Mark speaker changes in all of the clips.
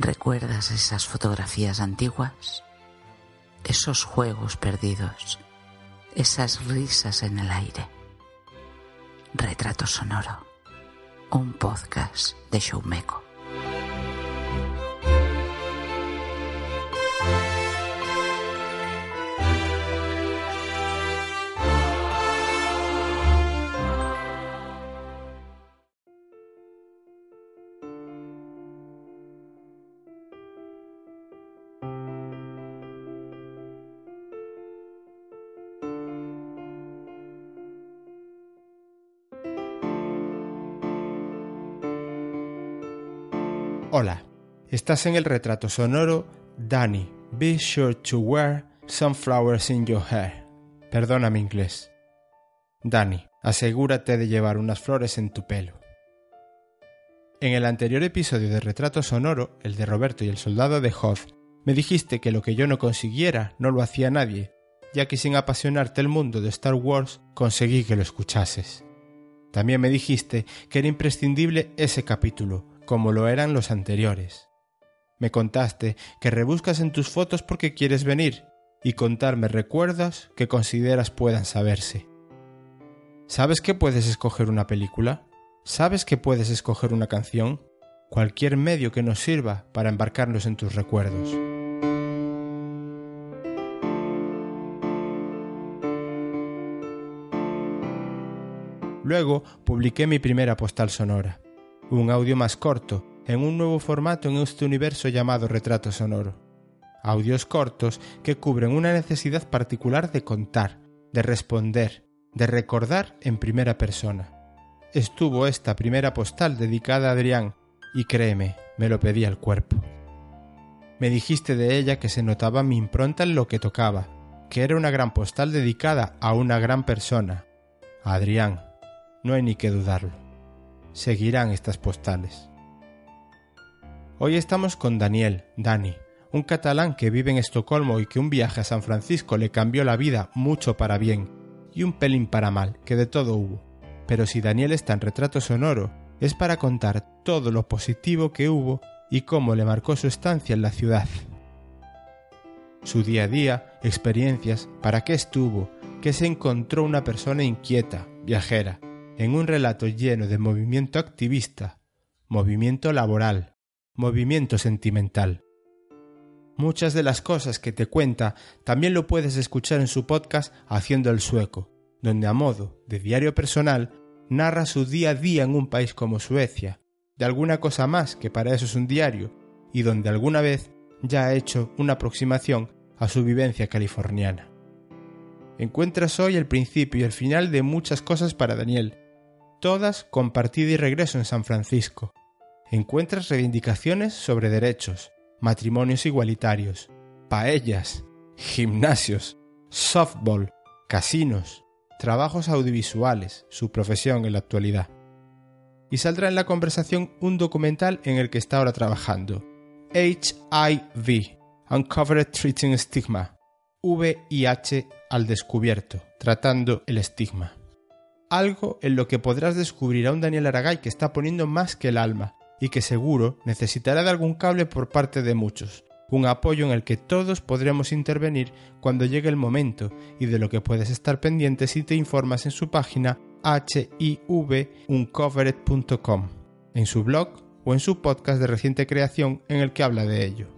Speaker 1: ¿Recuerdas esas fotografías antiguas? Esos juegos perdidos, esas risas en el aire. Retrato Sonoro, un podcast de Showmeco.
Speaker 2: Estás en el retrato sonoro Danny, be sure to wear some flowers in your hair. Perdona inglés. Danny, asegúrate de llevar unas flores en tu pelo. En el anterior episodio de Retrato Sonoro, el de Roberto y el soldado de Hoth, me dijiste que lo que yo no consiguiera no lo hacía nadie, ya que sin apasionarte el mundo de Star Wars conseguí que lo escuchases. También me dijiste que era imprescindible ese capítulo, como lo eran los anteriores. Me contaste que rebuscas en tus fotos porque quieres venir y contarme recuerdos que consideras puedan saberse. ¿Sabes que puedes escoger una película? ¿Sabes que puedes escoger una canción? Cualquier medio que nos sirva para embarcarnos en tus recuerdos. Luego publiqué mi primera postal sonora un audio más corto, en un nuevo formato en este universo llamado retrato sonoro. Audios cortos que cubren una necesidad particular de contar, de responder, de recordar en primera persona. Estuvo esta primera postal dedicada a Adrián, y créeme, me lo pedía el cuerpo. Me dijiste de ella que se notaba mi impronta en lo que tocaba, que era una gran postal dedicada a una gran persona, Adrián. No hay ni que dudarlo seguirán estas postales. Hoy estamos con Daniel, Dani, un catalán que vive en Estocolmo y que un viaje a San Francisco le cambió la vida mucho para bien y un pelín para mal, que de todo hubo. Pero si Daniel está en retrato sonoro, es para contar todo lo positivo que hubo y cómo le marcó su estancia en la ciudad. Su día a día, experiencias, para qué estuvo, que se encontró una persona inquieta, viajera, en un relato lleno de movimiento activista, movimiento laboral, movimiento sentimental. Muchas de las cosas que te cuenta también lo puedes escuchar en su podcast Haciendo el Sueco, donde a modo de diario personal narra su día a día en un país como Suecia, de alguna cosa más que para eso es un diario, y donde alguna vez ya ha hecho una aproximación a su vivencia californiana. Encuentras hoy el principio y el final de muchas cosas para Daniel, todas con partida y regreso en San Francisco. Encuentras reivindicaciones sobre derechos, matrimonios igualitarios, paellas, gimnasios, softball, casinos, trabajos audiovisuales, su profesión en la actualidad. Y saldrá en la conversación un documental en el que está ahora trabajando, HIV, Uncovered Treating Stigma, VIH al descubierto, tratando el estigma. Algo en lo que podrás descubrir a un Daniel Aragay que está poniendo más que el alma y que seguro necesitará de algún cable por parte de muchos, un apoyo en el que todos podremos intervenir cuando llegue el momento y de lo que puedes estar pendiente si te informas en su página hivuncovered.com, en su blog o en su podcast de reciente creación en el que habla de ello.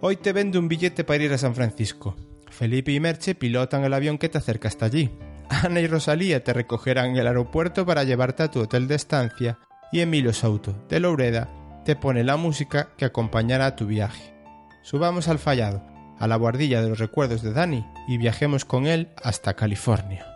Speaker 2: Hoy te vendo un billete para ir a San Francisco. Felipe y Merche pilotan el avión que te acerca hasta allí. Ana y Rosalía te recogerán en el aeropuerto para llevarte a tu hotel de estancia y Emilio Souto, de Loureda, te pone la música que acompañará a tu viaje. Subamos al fallado, a la guardilla de los recuerdos de Dani y viajemos con él hasta California.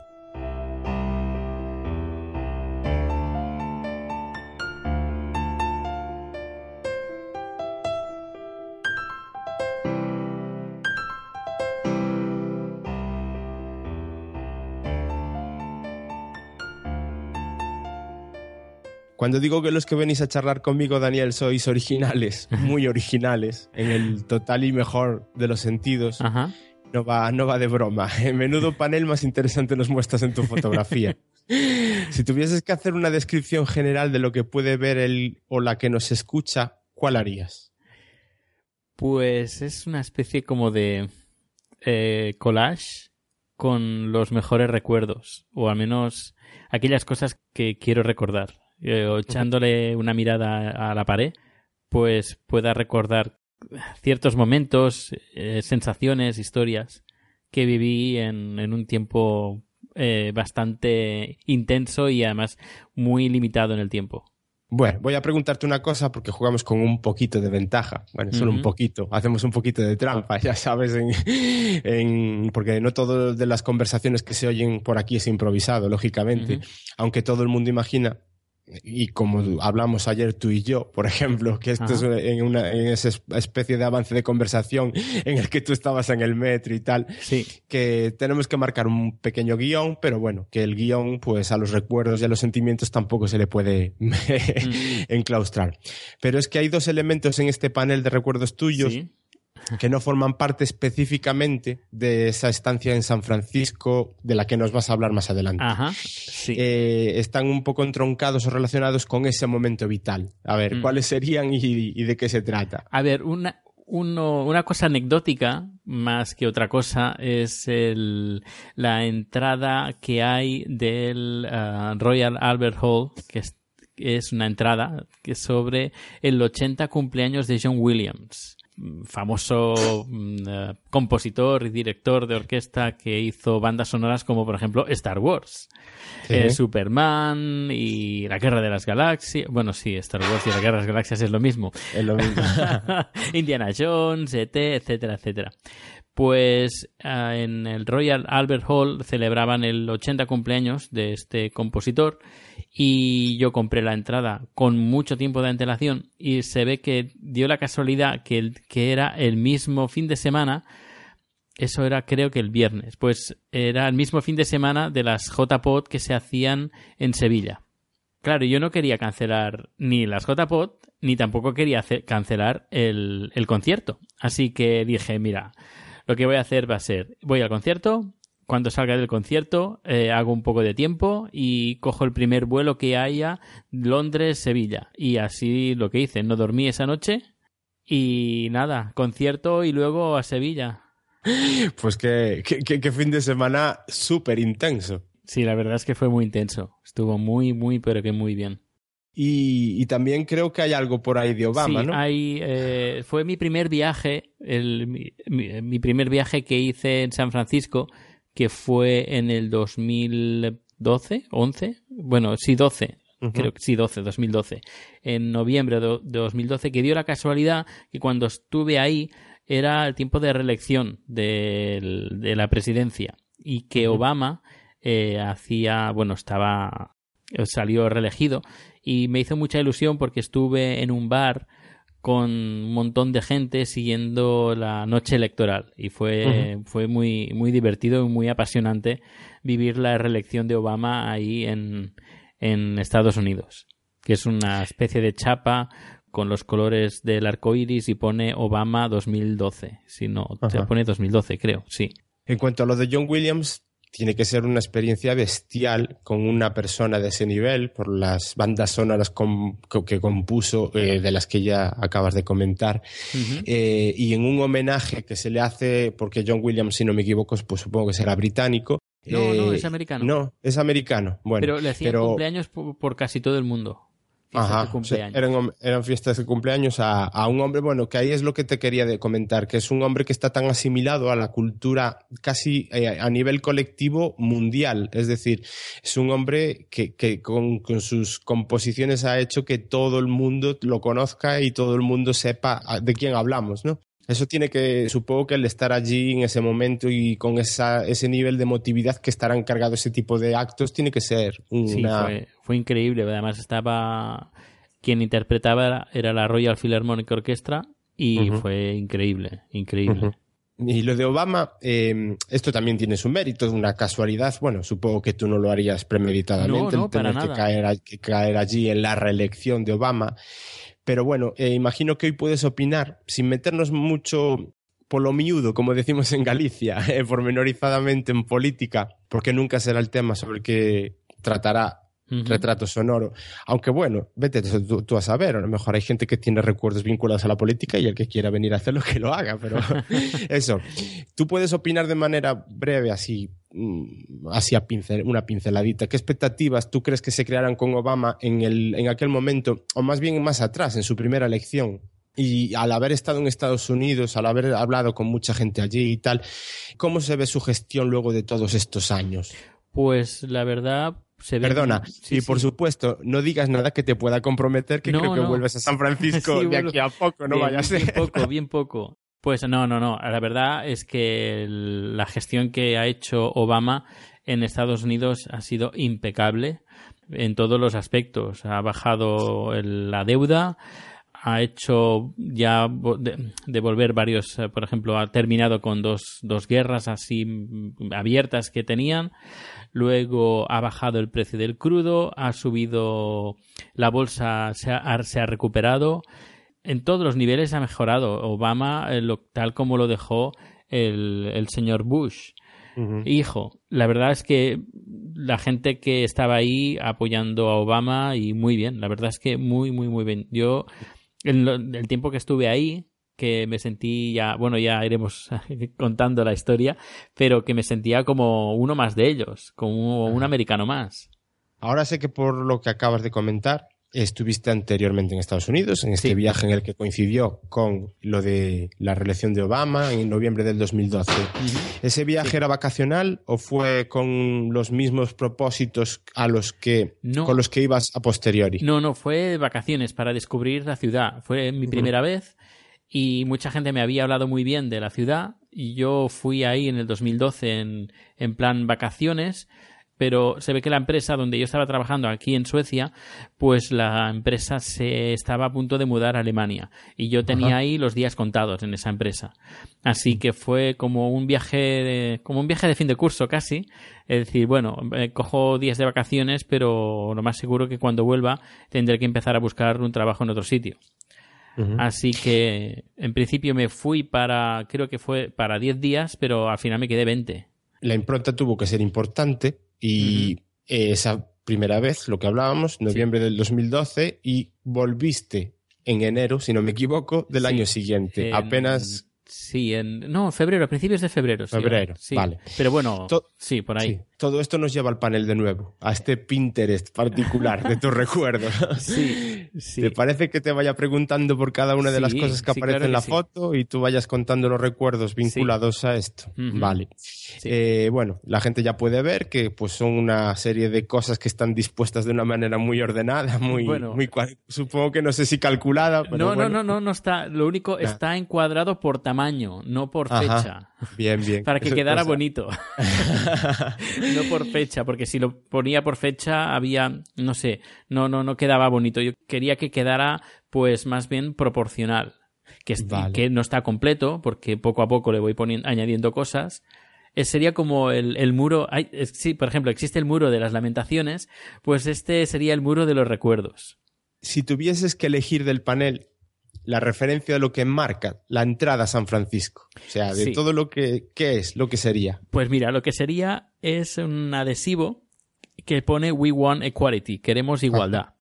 Speaker 2: Cuando digo que los que venís a charlar conmigo, Daniel, sois originales, muy originales, en el total y mejor de los sentidos, No, va, no va de broma. En menudo panel más interesante nos muestras en tu fotografía. Si tuvieses que hacer una descripción general de lo que puede ver el o la que nos escucha, ¿cuál harías?
Speaker 3: Pues es una especie como de eh, collage con los mejores recuerdos, o al menos aquellas cosas que quiero recordar. Eh, echándole una mirada a la pared, pues pueda recordar ciertos momentos, eh, sensaciones, historias que viví en, en un tiempo eh, bastante intenso y además muy limitado en el tiempo.
Speaker 2: Bueno, voy a preguntarte una cosa porque jugamos con un poquito de ventaja. Bueno, solo un poquito. Hacemos un poquito de trampa, ya sabes, en, porque no todo de las conversaciones que se oyen por aquí es improvisado, lógicamente. Aunque todo el mundo imagina y como hablamos ayer tú y yo, por ejemplo, que esto es en, una, en esa especie de avance de conversación en el que tú estabas en el metro y tal,
Speaker 3: sí.
Speaker 2: que tenemos que marcar un pequeño guion, pero bueno, que el guion, pues a los recuerdos y a los sentimientos tampoco se le puede mm. enclaustrar. Pero es que hay dos elementos en este panel de recuerdos tuyos que no forman parte específicamente de esa estancia en San Francisco de la que nos vas a hablar más adelante.
Speaker 3: Ajá, sí.
Speaker 2: Eh, están un poco entroncados o relacionados con ese momento vital. A ver, mm. ¿cuáles serían y, de qué se trata?
Speaker 3: A ver, una, una cosa anecdótica más que otra cosa es el, la entrada que hay del uh, Royal Albert Hall, que es, es una entrada que sobre el 80 cumpleaños de John Williams famoso mm, eh, compositor y director de orquesta que hizo bandas sonoras como por ejemplo Star Wars, eh, Superman y La Guerra de las Galaxias. Bueno, sí, Star Wars y La Guerra de las Galaxias es lo mismo.
Speaker 2: Es lo mismo.
Speaker 3: Indiana Jones, ET, etcétera, etcétera. Pues ah, en el Royal Albert Hall celebraban el 80 cumpleaños de este compositor y yo compré la entrada con mucho tiempo de antelación y se ve que dio la casualidad que, que era el mismo fin de semana eso era creo que el viernes, pues era el mismo fin de semana de las JPod que se hacían en Sevilla. Claro, yo no quería cancelar ni las JPod ni tampoco quería cancelar el, el concierto. Así que dije, mira, lo que voy a hacer va a ser, voy al concierto, cuando salga del concierto eh, hago un poco de tiempo y cojo el primer vuelo que haya Londres-Sevilla. Y así lo que hice, no dormí esa noche y nada, concierto y luego a Sevilla.
Speaker 2: Pues qué, qué, fin de semana súper intenso.
Speaker 3: Sí, la verdad es que fue muy intenso. Estuvo muy, muy, pero que muy bien.
Speaker 2: Y, también creo que hay algo por ahí de Obama,
Speaker 3: sí,
Speaker 2: ¿no?
Speaker 3: Hay, eh, fue mi primer viaje, el, mi, mi, primer viaje que hice en San Francisco que fue en el 2012, 11, bueno, sí, 12, creo que sí, 12, 2012, en noviembre de 2012, que dio la casualidad que cuando estuve ahí era el tiempo de reelección de, de la presidencia y que Obama eh, hacía, bueno, estaba, salió reelegido y me hizo mucha ilusión porque estuve en un bar con un montón de gente siguiendo la noche electoral y fue, fue muy, muy divertido y muy apasionante vivir la reelección de Obama ahí en, en Estados Unidos, que es una especie de chapa con los colores del arco iris y pone Obama 2012. Si no, se pone 2012, creo, sí.
Speaker 2: En cuanto a lo de John Williams, tiene que ser una experiencia bestial con una persona de ese nivel, por las bandas sonoras que compuso, eh, de las que ya acabas de comentar, eh, y en un homenaje que se le hace, porque John Williams, si no me equivoco, pues supongo que será británico.
Speaker 3: No, no, es eh, americano.
Speaker 2: No, es americano. Bueno,
Speaker 3: pero le hacían cumpleaños por, casi todo el mundo.
Speaker 2: Ajá, eran, fiestas de cumpleaños a, un hombre, bueno, que ahí es lo que te quería comentar, que es un hombre que está tan asimilado a la cultura casi eh, a nivel colectivo mundial, es decir, es un hombre que, que con, con, sus composiciones ha hecho que todo el mundo lo conozca y todo el mundo sepa de quién hablamos, ¿no? Eso tiene que, supongo que el estar allí en ese momento y con esa, ese nivel de emotividad que estará encargado ese tipo de actos, tiene que ser una...
Speaker 3: Sí, fue, increíble. Además estaba... Quien interpretaba era la Royal Philharmonic Orchestra y fue increíble, increíble.
Speaker 2: Y lo de Obama, em, esto también tiene su mérito, es una casualidad. Bueno, supongo que tú no lo harías premeditadamente,
Speaker 3: no,
Speaker 2: tener que caer, que caer allí en la reelección de Obama. Pero bueno, eh, imagino que hoy puedes opinar, sin meternos mucho por lo miudo, como decimos en Galicia, eh, pormenorizadamente en política, porque nunca será el tema sobre el que tratará retrato sonoro. Aunque bueno, vete tú, a saber, a lo mejor hay gente que tiene recuerdos vinculados a la política y el que quiera venir a hacerlo que lo haga, pero eso. Tú puedes opinar de manera breve, así, mm, así a pincel, una pinceladita. ¿Qué expectativas tú crees que se crearan con Obama en, el, en aquel momento, o más bien más atrás, en su primera elección? Y al haber estado en Estados Unidos, al haber hablado con mucha gente allí y tal, ¿cómo se ve su gestión luego de todos estos años?
Speaker 3: Pues la verdad,
Speaker 2: Perdona, y por supuesto, no digas nada que te pueda comprometer, que creo que vuelves a San Francisco de aquí a poco, no vaya a ser.
Speaker 3: Bien poco, bien poco. Pues no, no, no. La verdad es que la gestión que ha hecho Obama en Estados Unidos ha sido impecable en todos los aspectos. Ha bajado la deuda, ha hecho ya devolver varios, eh, por ejemplo, ha terminado con dos, dos guerras así mm, abiertas que tenían. Luego ha bajado el precio del crudo, ha subido la bolsa, se ha, se ha recuperado. En todos los niveles ha mejorado Obama, eh, tal como lo dejó el, el señor Bush. Hijo, la verdad es que la gente que estaba ahí apoyando a Obama y muy bien, la verdad es que muy, muy, muy bien. Yo en el tiempo que estuve ahí, que me sentí ya, bueno, ya iremos contando la historia, pero que me sentía como uno más de ellos, como un americano más.
Speaker 2: Ahora sé que por lo que acabas de comentar, Estuviste anteriormente en Estados Unidos, en este viaje en el que coincidió con lo de la reelección de Obama en noviembre del 2012. ¿Ese viaje era vacacional o fue con los mismos propósitos a los que, con los que ibas a posteriori?
Speaker 3: No, no, fue vacaciones para descubrir la ciudad. Fue mi primera vez y mucha gente me había hablado muy bien de la ciudad y yo fui ahí en el 2012 en, en plan vacaciones pero se ve que la empresa donde yo estaba trabajando aquí en Suecia, pues la empresa se estaba a punto de mudar a Alemania y yo tenía ahí los días contados en esa empresa. Así que fue como un viaje de, como un viaje de fin de curso casi, es decir, bueno, eh, cojo días de vacaciones, pero lo más seguro que cuando vuelva tendré que empezar a buscar un trabajo en otro sitio. Así que en principio me fui para, creo que fue para 10 días, pero al final me quedé 20.
Speaker 2: La impronta tuvo que ser importante y esa primera vez, lo que hablábamos, noviembre del 2012, y volviste en enero, si no me equivoco, del año siguiente. Apenas
Speaker 3: Sí, en, no, febrero, a principios de febrero.
Speaker 2: Febrero, sí, vale.
Speaker 3: Pero bueno, sí, por ahí.
Speaker 2: Todo esto nos lleva al panel de nuevo, a este Pinterest particular de tus recuerdos.
Speaker 3: Sí, sí.
Speaker 2: ¿Te parece que te vaya preguntando por cada una de las cosas que aparecen en la foto y tú vayas contando los recuerdos vinculados a esto? Vale. Eh, bueno, la gente ya puede ver que pues son una serie de cosas que están dispuestas de una manera muy ordenada, muy, bueno, muy supongo que no sé si calculada. Pero
Speaker 3: no,
Speaker 2: no,
Speaker 3: no, no, no está. Lo único está encuadrado por tamaño, no por fecha.
Speaker 2: Bien, bien.
Speaker 3: Para que quedara bonito. no por fecha, porque si lo ponía por fecha había, no sé, no, no, no quedaba bonito. Yo quería que quedara, pues, más bien proporcional. Que, que no está completo, porque poco a poco le voy poniendo, añadiendo cosas. Eh, sería como el, el muro. Hay, sí, por ejemplo, existe el muro de las lamentaciones, pues este sería el muro de los recuerdos.
Speaker 2: Si tuvieses que elegir del panel la referencia de lo que marca la entrada a San Francisco. O sea, de todo lo que ¿qué es, lo que sería.
Speaker 3: Pues mira, lo que sería es un adhesivo que pone We Want Equality, queremos igualdad.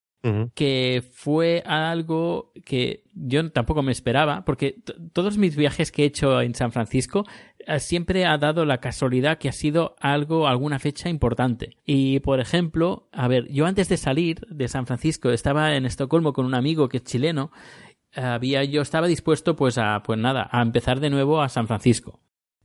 Speaker 3: Que fue algo que yo tampoco me esperaba, porque todos mis viajes que he hecho en San Francisco eh, siempre ha dado la casualidad que ha sido algo, alguna fecha importante. Y por ejemplo, a ver, yo antes de salir de San Francisco estaba en Estocolmo con un amigo que es chileno había yo estaba dispuesto pues a pues nada a empezar de nuevo a San Francisco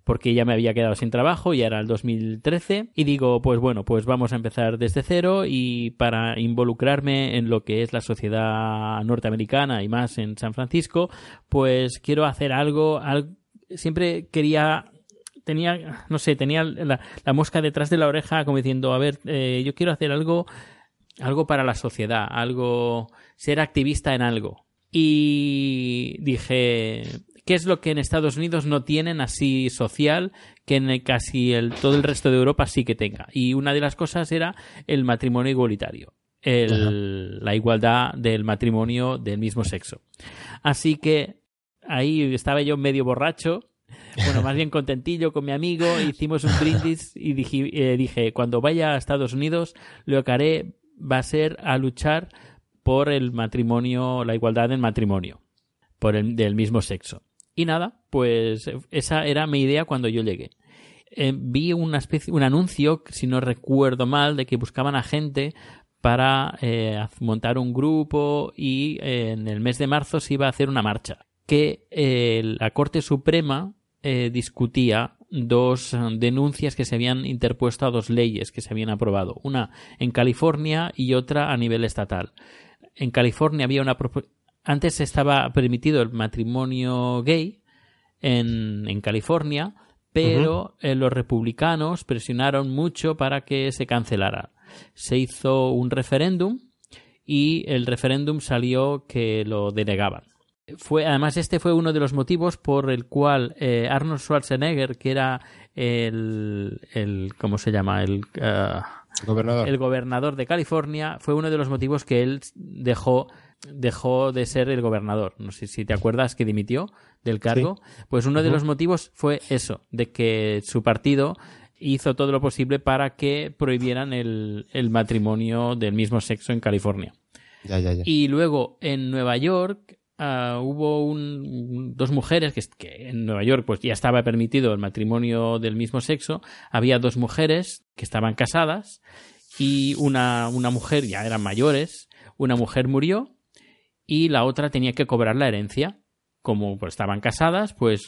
Speaker 3: porque ya me había quedado sin trabajo y era el 2013 y digo pues bueno pues vamos a empezar desde cero y para involucrarme en lo que es la sociedad norteamericana y más en San Francisco pues quiero hacer algo, siempre quería tenía no sé tenía la, mosca detrás de la oreja como diciendo a ver eh, yo quiero hacer algo algo para la sociedad algo ser activista en algo y dije, ¿qué es lo que en Estados Unidos no tienen así social que en casi el, todo el resto de Europa sí que tenga? Y una de las cosas era el matrimonio igualitario. la igualdad del matrimonio del mismo sexo. Así que ahí estaba yo medio borracho Bueno, más bien contentillo con mi amigo, hicimos un brindis y dije, eh, dije, cuando vaya a Estados Unidos, lo que haré va a ser a luchar por el matrimonio, la igualdad en matrimonio, por el del mismo sexo. Y nada, pues esa era mi idea cuando yo llegué. Eh, vi una especie, un anuncio, si no recuerdo mal, de que buscaban a gente para eh, montar un grupo y eh, en el mes de marzo se iba a hacer una marcha. Que la Corte Suprema discutía dos denuncias que se habían interpuesto a dos leyes que se habían aprobado, una en California y otra a nivel estatal. En California había una antes estaba permitido el matrimonio gay en, en California, pero eh, los republicanos presionaron mucho para que se cancelara. Se hizo un referéndum y el referéndum salió que lo denegaban. Fue, además, este fue uno de los motivos por el cual eh, Arnold Schwarzenegger, que era el, el ¿cómo se llama? El, eh,
Speaker 2: gobernador.
Speaker 3: el gobernador de California, fue uno de los motivos que él dejó dejó de ser el gobernador. No sé si te acuerdas que dimitió del cargo. Pues uno de los motivos fue eso, de que su partido hizo todo lo posible para que prohibieran el, matrimonio del mismo sexo en California. Y luego en Nueva York ah, hubo un, dos mujeres que, en Nueva York pues ya estaba permitido el matrimonio del mismo sexo. Había dos mujeres que estaban casadas y una, una mujer, ya eran mayores, una mujer murió y la otra tenía que cobrar la herencia. Como pues, estaban casadas, pues,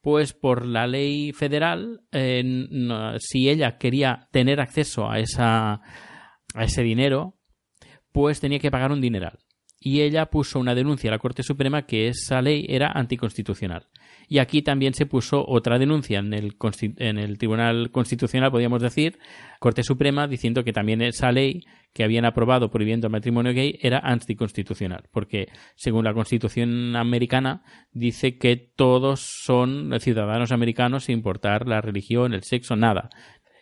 Speaker 3: pues por la ley federal, eh, si ella quería tener acceso a, esa, a ese dinero, pues tenía que pagar un dineral. Y ella puso una denuncia a la Corte Suprema que esa ley era anticonstitucional. Y aquí también se puso otra denuncia en el, en el Tribunal Constitucional, podríamos decir, Corte Suprema, diciendo que también esa ley que habían aprobado prohibiendo el matrimonio gay era anticonstitucional, porque según la Constitución americana dice que todos son ciudadanos americanos sin importar la religión, el sexo, nada.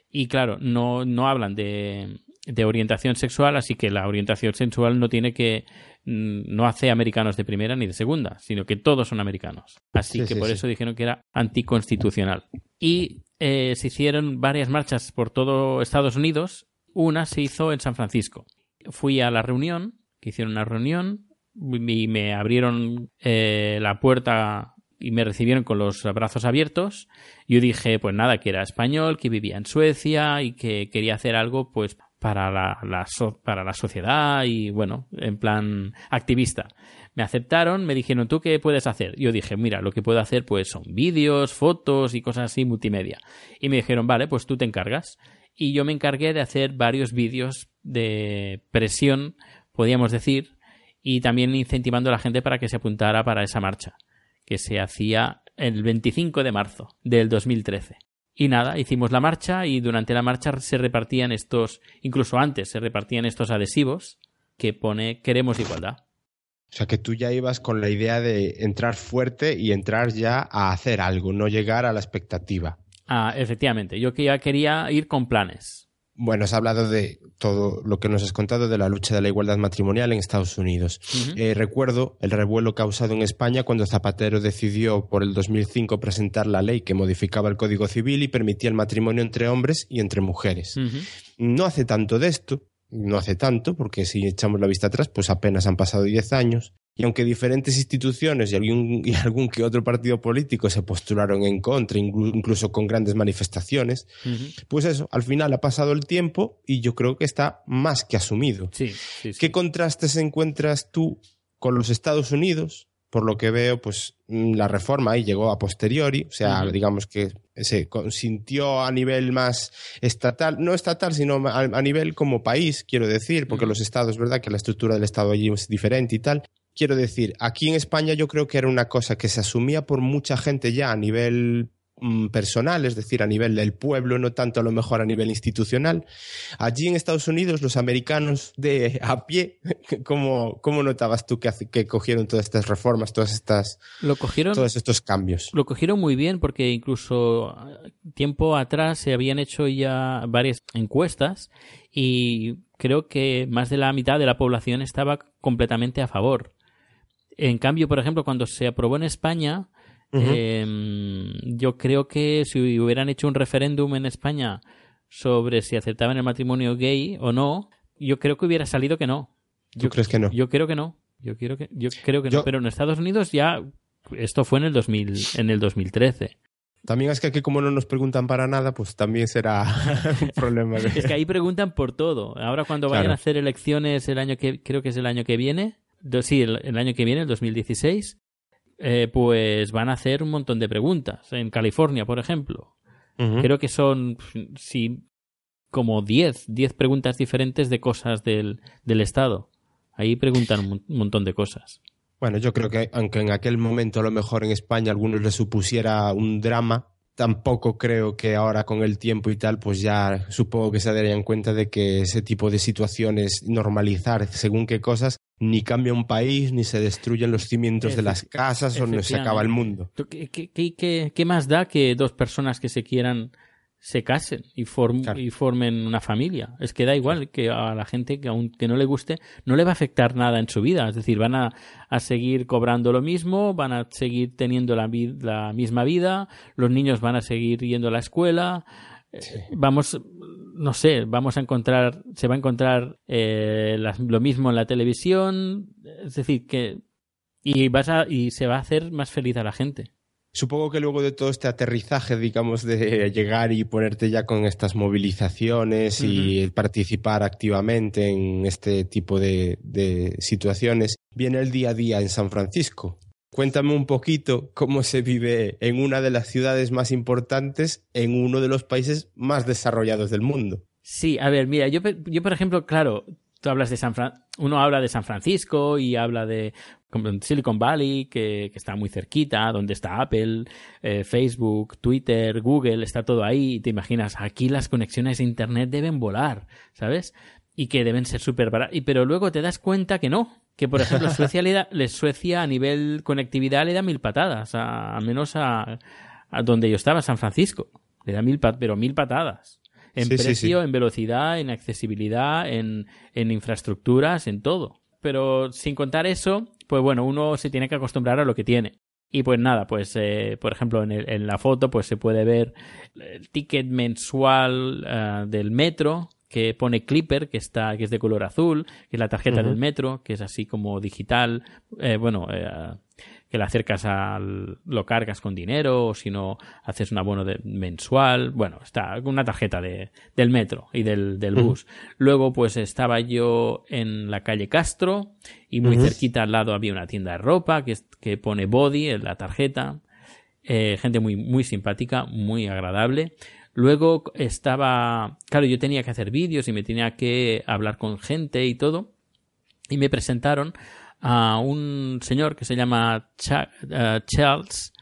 Speaker 3: Y claro, no, no hablan de, de orientación sexual, así que la orientación sexual no tiene que no hace americanos de primera ni de segunda, sino que todos son americanos. Así que por eso dijeron que era anticonstitucional. Y eh, se hicieron varias marchas por todo Estados Unidos. Una se hizo en San Francisco. Fui a la reunión, que hicieron una reunión, y me abrieron eh, la puerta y me recibieron con los brazos abiertos. Yo dije, pues nada, que era español, que vivía en Suecia y que quería hacer algo, pues para la, para la sociedad y bueno, en plan activista. Me aceptaron, me dijeron, ¿tú qué puedes hacer? Yo dije, mira, lo que puedo hacer pues son vídeos, fotos y cosas así multimedia. Y me dijeron, vale, pues tú te encargas. Y yo me encargué de hacer varios vídeos de presión, podríamos decir, y también incentivando a la gente para que se apuntara para esa marcha, que se hacía el 25 de marzo del 2013. Y nada, hicimos la marcha y durante la marcha se repartían estos, incluso antes se repartían estos adhesivos que pone queremos igualdad.
Speaker 2: O sea que tú ya ibas con la idea de entrar fuerte y entrar ya a hacer algo, no llegar a la expectativa.
Speaker 3: Ah, efectivamente, yo ya quería ir con planes.
Speaker 2: Bueno, has hablado de todo lo que nos has contado de la lucha de la igualdad matrimonial en Estados Unidos. Eh, recuerdo el revuelo causado en España cuando Zapatero decidió por el 2005 presentar la ley que modificaba el Código Civil y permitía el matrimonio entre hombres y entre mujeres. No hace tanto de esto, no hace tanto, porque si echamos la vista atrás, pues apenas han pasado 10 años. Y aunque diferentes instituciones y algún, y algún que otro partido político se postularon en contra, incluso con grandes manifestaciones, pues eso, al final ha pasado el tiempo y yo creo que está más que asumido. ¿Qué contrastes encuentras tú con los Estados Unidos? Por lo que veo, pues mm, la reforma ahí llegó a posteriori, o sea, digamos que se consintió a nivel más estatal, no estatal, sino a, nivel como país, quiero decir, porque los estados, ¿verdad? Que la estructura del estado allí es diferente y tal. Quiero decir, aquí en España yo creo que era una cosa que se asumía por mucha gente ya a nivel personal, es decir, a nivel del pueblo, no tanto a lo mejor a nivel institucional. Allí en Estados Unidos, los americanos de a pie, ¿cómo, cómo notabas tú que, que cogieron todas estas reformas, todas estas,
Speaker 3: lo cogieron,
Speaker 2: todos estos cambios?
Speaker 3: Lo cogieron muy bien porque incluso tiempo atrás se habían hecho ya varias encuestas y creo que más de la mitad de la población estaba completamente a favor. En cambio, por ejemplo, cuando se aprobó en España, Em, yo creo que si hubieran hecho un referéndum en España sobre si aceptaban el matrimonio gay o no, yo creo que hubiera salido que no.
Speaker 2: ¿Tú crees que no?
Speaker 3: Yo creo que no. Yo quiero que yo creo que no, pero en Estados Unidos ya esto fue en el 2000 en el 2013.
Speaker 2: También es que aquí como no nos preguntan para nada, pues también será un problema.
Speaker 3: es que ahí preguntan por todo. Ahora cuando vayan a hacer elecciones el año que creo que es el año que viene, sí, el, año que viene, el 2016, eh, pues van a hacer un montón de preguntas. En California, por ejemplo. Creo que son, sí, como 10, 10 preguntas diferentes de cosas del, del Estado. Ahí preguntan un montón de cosas.
Speaker 2: Bueno, yo creo que aunque en aquel momento a lo mejor en España a algunos les supusiera un drama, tampoco creo que ahora con el tiempo y tal, pues ya supongo que se darían cuenta de que ese tipo de situaciones, normalizar según qué cosas, ni cambia un país, ni se destruyen los cimientos de las casas o no se acaba el mundo.
Speaker 3: ¿Qué, qué, qué más da que dos personas que se quieran se casen y, y formen una familia. Es que da igual que a la gente que aunque no le guste, no le va a afectar nada en su vida. Es decir, van a, seguir cobrando lo mismo, van a seguir teniendo la, la, misma vida, los niños van a seguir yendo a la escuela. Eh, vamos, no sé, vamos a encontrar, se va a encontrar eh, lo mismo en la televisión. Es decir, que. Y, vas a, y se va a hacer más feliz a la gente.
Speaker 2: Supongo que luego de todo este aterrizaje, digamos, de llegar y ponerte ya con estas movilizaciones y participar activamente en este tipo de, situaciones, viene el día a día en San Francisco. Cuéntame un poquito cómo se vive en una de las ciudades más importantes, en uno de los países más desarrollados del mundo.
Speaker 3: Sí, a ver, mira, yo, yo por ejemplo, claro, tú hablas de San uno habla de San Francisco y habla de Silicon Valley, que, está muy cerquita, donde está Apple, eh, Facebook, Twitter, Google, está todo ahí. Te imaginas, aquí las conexiones a Internet deben volar, ¿sabes? Y que deben ser súper baratas. Pero luego te das cuenta que no. Que, por ejemplo, Suecia, le da, Suecia a nivel conectividad le da mil patadas, a, al menos a, donde yo estaba, San Francisco. Le da mil, pero mil patadas en precio, en velocidad, en accesibilidad, en, en infraestructuras, en todo. Pero sin contar eso, pues bueno, uno se tiene que acostumbrar a lo que tiene. Y pues nada, pues eh, por ejemplo en, el, en, la foto pues se puede ver el ticket mensual uh, del metro que pone Clipper, que está, que es de color azul, que es la tarjeta del metro, que es así como digital, eh, bueno, eh, que la acercas al, lo cargas con dinero, o si no, haces un abono de, mensual. Bueno, está una tarjeta de, del metro y del, del bus. Luego, pues estaba yo en la calle Castro y muy cerquita al lado había una tienda de ropa que, que pone Body en la tarjeta. Eh, gente muy, muy simpática, muy agradable. Luego estaba, claro, yo tenía que hacer vídeos y me tenía que hablar con gente y todo. Y me presentaron a un señor que se llama eh, Charles,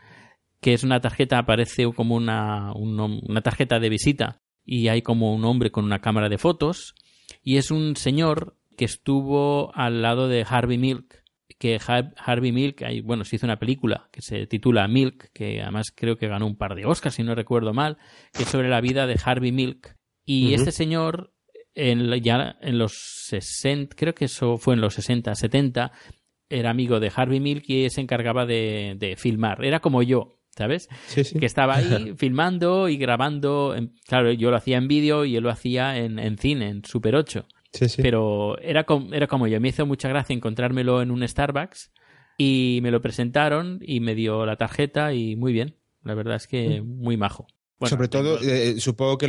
Speaker 3: que es una tarjeta, aparece como una, una tarjeta de visita. Y hay como un hombre con una cámara de fotos. Y es un señor que estuvo al lado de Harvey Milk que Harvey Milk, bueno, se hizo una película que se titula Milk, que además creo que ganó un par de Oscars, si no recuerdo mal, que es sobre la vida de Harvey Milk. Y este señor en, ya en los 60, creo que eso fue en los 60, 70, era amigo de Harvey Milk y se encargaba de, filmar. Era como yo, ¿sabes? Que estaba ahí filmando y grabando. claro, yo lo hacía en vídeo y él lo hacía en, en cine, en Super 8. Pero era como, era como yo. Me hizo mucha gracia encontrármelo en un Starbucks y me lo presentaron y me dio la tarjeta y muy bien. La verdad es que mm. muy majo.
Speaker 2: Sobre todo, eh, supongo que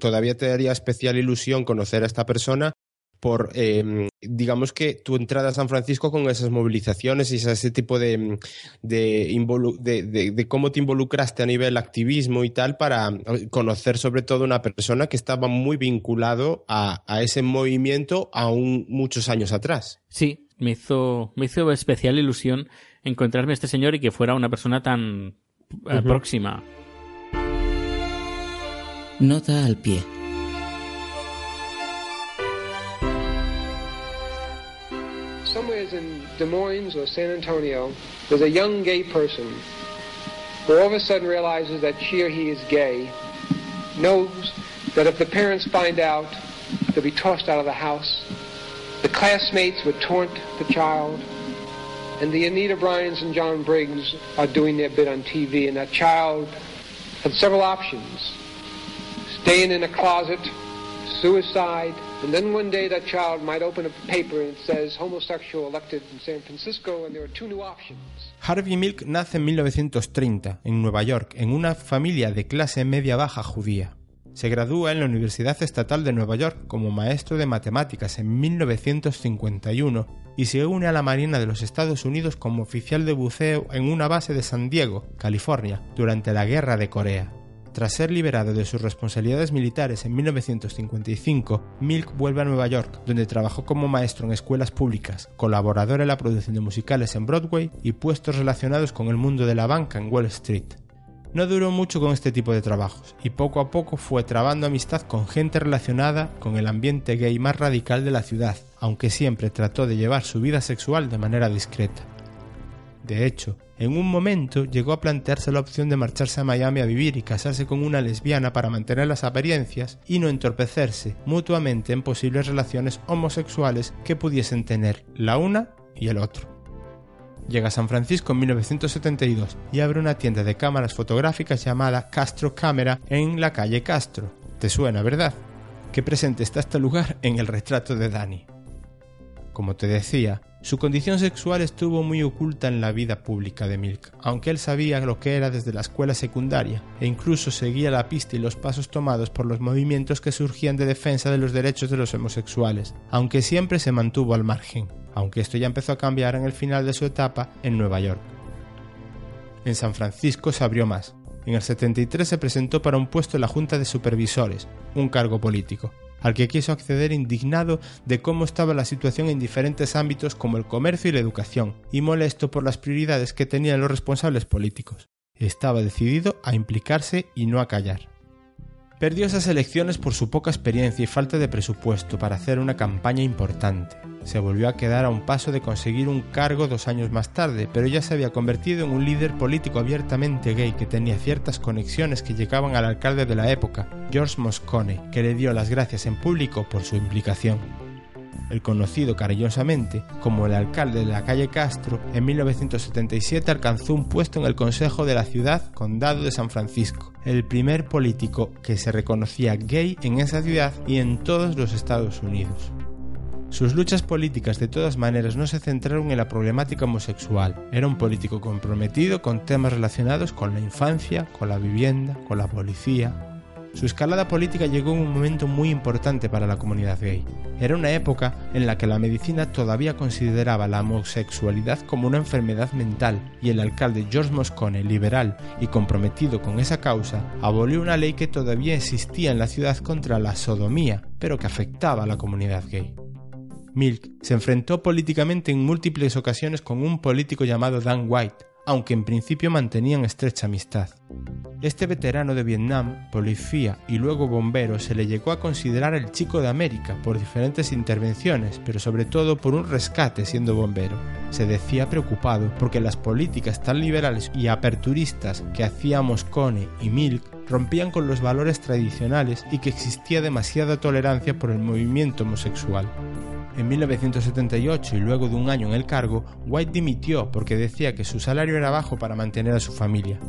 Speaker 2: todavía te daría especial ilusión conocer a esta persona por, em, digamos que tu entrada a San Francisco con esas movilizaciones y ese tipo de, de, cómo te involucraste a nivel activismo y tal para eh, conocer sobre todo una persona que estaba muy vinculado a, ese movimiento aún muchos años atrás.
Speaker 3: Sí, me hizo, me hizo especial ilusión encontrarme a este señor y que fuera una persona tan eh, próxima.
Speaker 1: Nota al pie.
Speaker 4: Des Moines or San Antonio, there's a young gay person who all of a sudden realizes that she or he is gay, knows that if the parents find out, they'll be tossed out of the house. The classmates would taunt the child. and the Anita Bryans and John Briggs are doing their bit on TV, and that child had several options. Staying in a closet, suicide, and then one day that child might open a paper and it says homosexual elected in San Francisco, and there are two new options.
Speaker 2: Harvey Milk nace en 1930 en Nueva York en una familia de clase media baja judía. Se gradúa en la Universidad Estatal de Nueva York como maestro de matemáticas en 1951 y se une a la Marina de los Estados Unidos como oficial de buceo en una base de San Diego, California, durante la Guerra de Corea. Tras ser liberado de sus responsabilidades militares en 1955, Milk vuelve a Nueva York, donde trabajó como maestro en escuelas públicas, colaborador en la producción de musicales en Broadway y puestos relacionados con el mundo de la banca en Wall Street. No duró mucho con este tipo de trabajos y poco a poco fue trabando amistad con gente relacionada con el ambiente gay más radical de la ciudad, aunque siempre trató de llevar su vida sexual de manera discreta. De hecho, en un momento llegó a plantearse la opción de marcharse a Miami a vivir y casarse con una lesbiana para mantener las apariencias y no entorpecerse mutuamente en posibles relaciones homosexuales que pudiesen tener la una y el otro. Llega a San Francisco en 1972 y abre una tienda de cámaras fotográficas llamada Castro Cámara en la calle Castro. ¿Te suena, verdad? Qué presente está este lugar en el retrato de Dani. Como te decía, su condición sexual estuvo muy oculta en la vida pública de Milk, aunque él sabía lo que era desde la escuela secundaria e incluso seguía la pista y los pasos tomados por los movimientos que surgían de defensa de los derechos de los homosexuales, aunque siempre se mantuvo al margen aunque esto ya empezó a cambiar en el final de su etapa en Nueva York. En San Francisco se abrió más. En el 73 se presentó para un puesto en la Junta de Supervisores, un cargo político, al que quiso acceder indignado de cómo estaba la situación en diferentes ámbitos como el comercio y la educación, y molesto por las prioridades que tenían los responsables políticos. Estaba decidido a implicarse y no a callar. Perdió esas elecciones por su poca experiencia y falta de presupuesto para hacer una campaña importante. Se volvió a quedar a un paso de conseguir un cargo dos años más tarde, pero ya se había convertido en un líder político abiertamente gay que tenía ciertas conexiones que llegaban al alcalde de la época, George Moscone, que le dio las gracias en público por su implicación el conocido cariñosamente como el alcalde de la calle Castro, en 1977 alcanzó un puesto en el Consejo de la Ciudad Condado de San Francisco, el primer político que se reconocía gay en esa ciudad y en todos los Estados Unidos. Sus luchas políticas de todas maneras no se centraron en la problemática homosexual. Era un político comprometido con temas relacionados con la infancia, con la vivienda, con la policía, su escalada política llegó en un momento muy importante para la comunidad gay. Era una época en la que la medicina todavía consideraba la homosexualidad como una enfermedad mental y el alcalde George Moscone, liberal y comprometido con esa causa, abolió una ley que todavía existía en la ciudad contra la sodomía, pero que afectaba a la comunidad gay. Milk se enfrentó políticamente en múltiples ocasiones con un político llamado Dan White, aunque en principio mantenían estrecha amistad. Este veterano de Vietnam, policía y luego bombero se le llegó a considerar el chico de América por diferentes intervenciones, pero sobre todo por un rescate siendo bombero. Se decía preocupado porque las políticas tan liberales y aperturistas que hacía Moscone y Milk rompían con los valores tradicionales y que existía demasiada tolerancia por el movimiento homosexual. En 1978 y luego de un año en el cargo, White dimitió porque decía que su salario era bajo para mantener a su familia.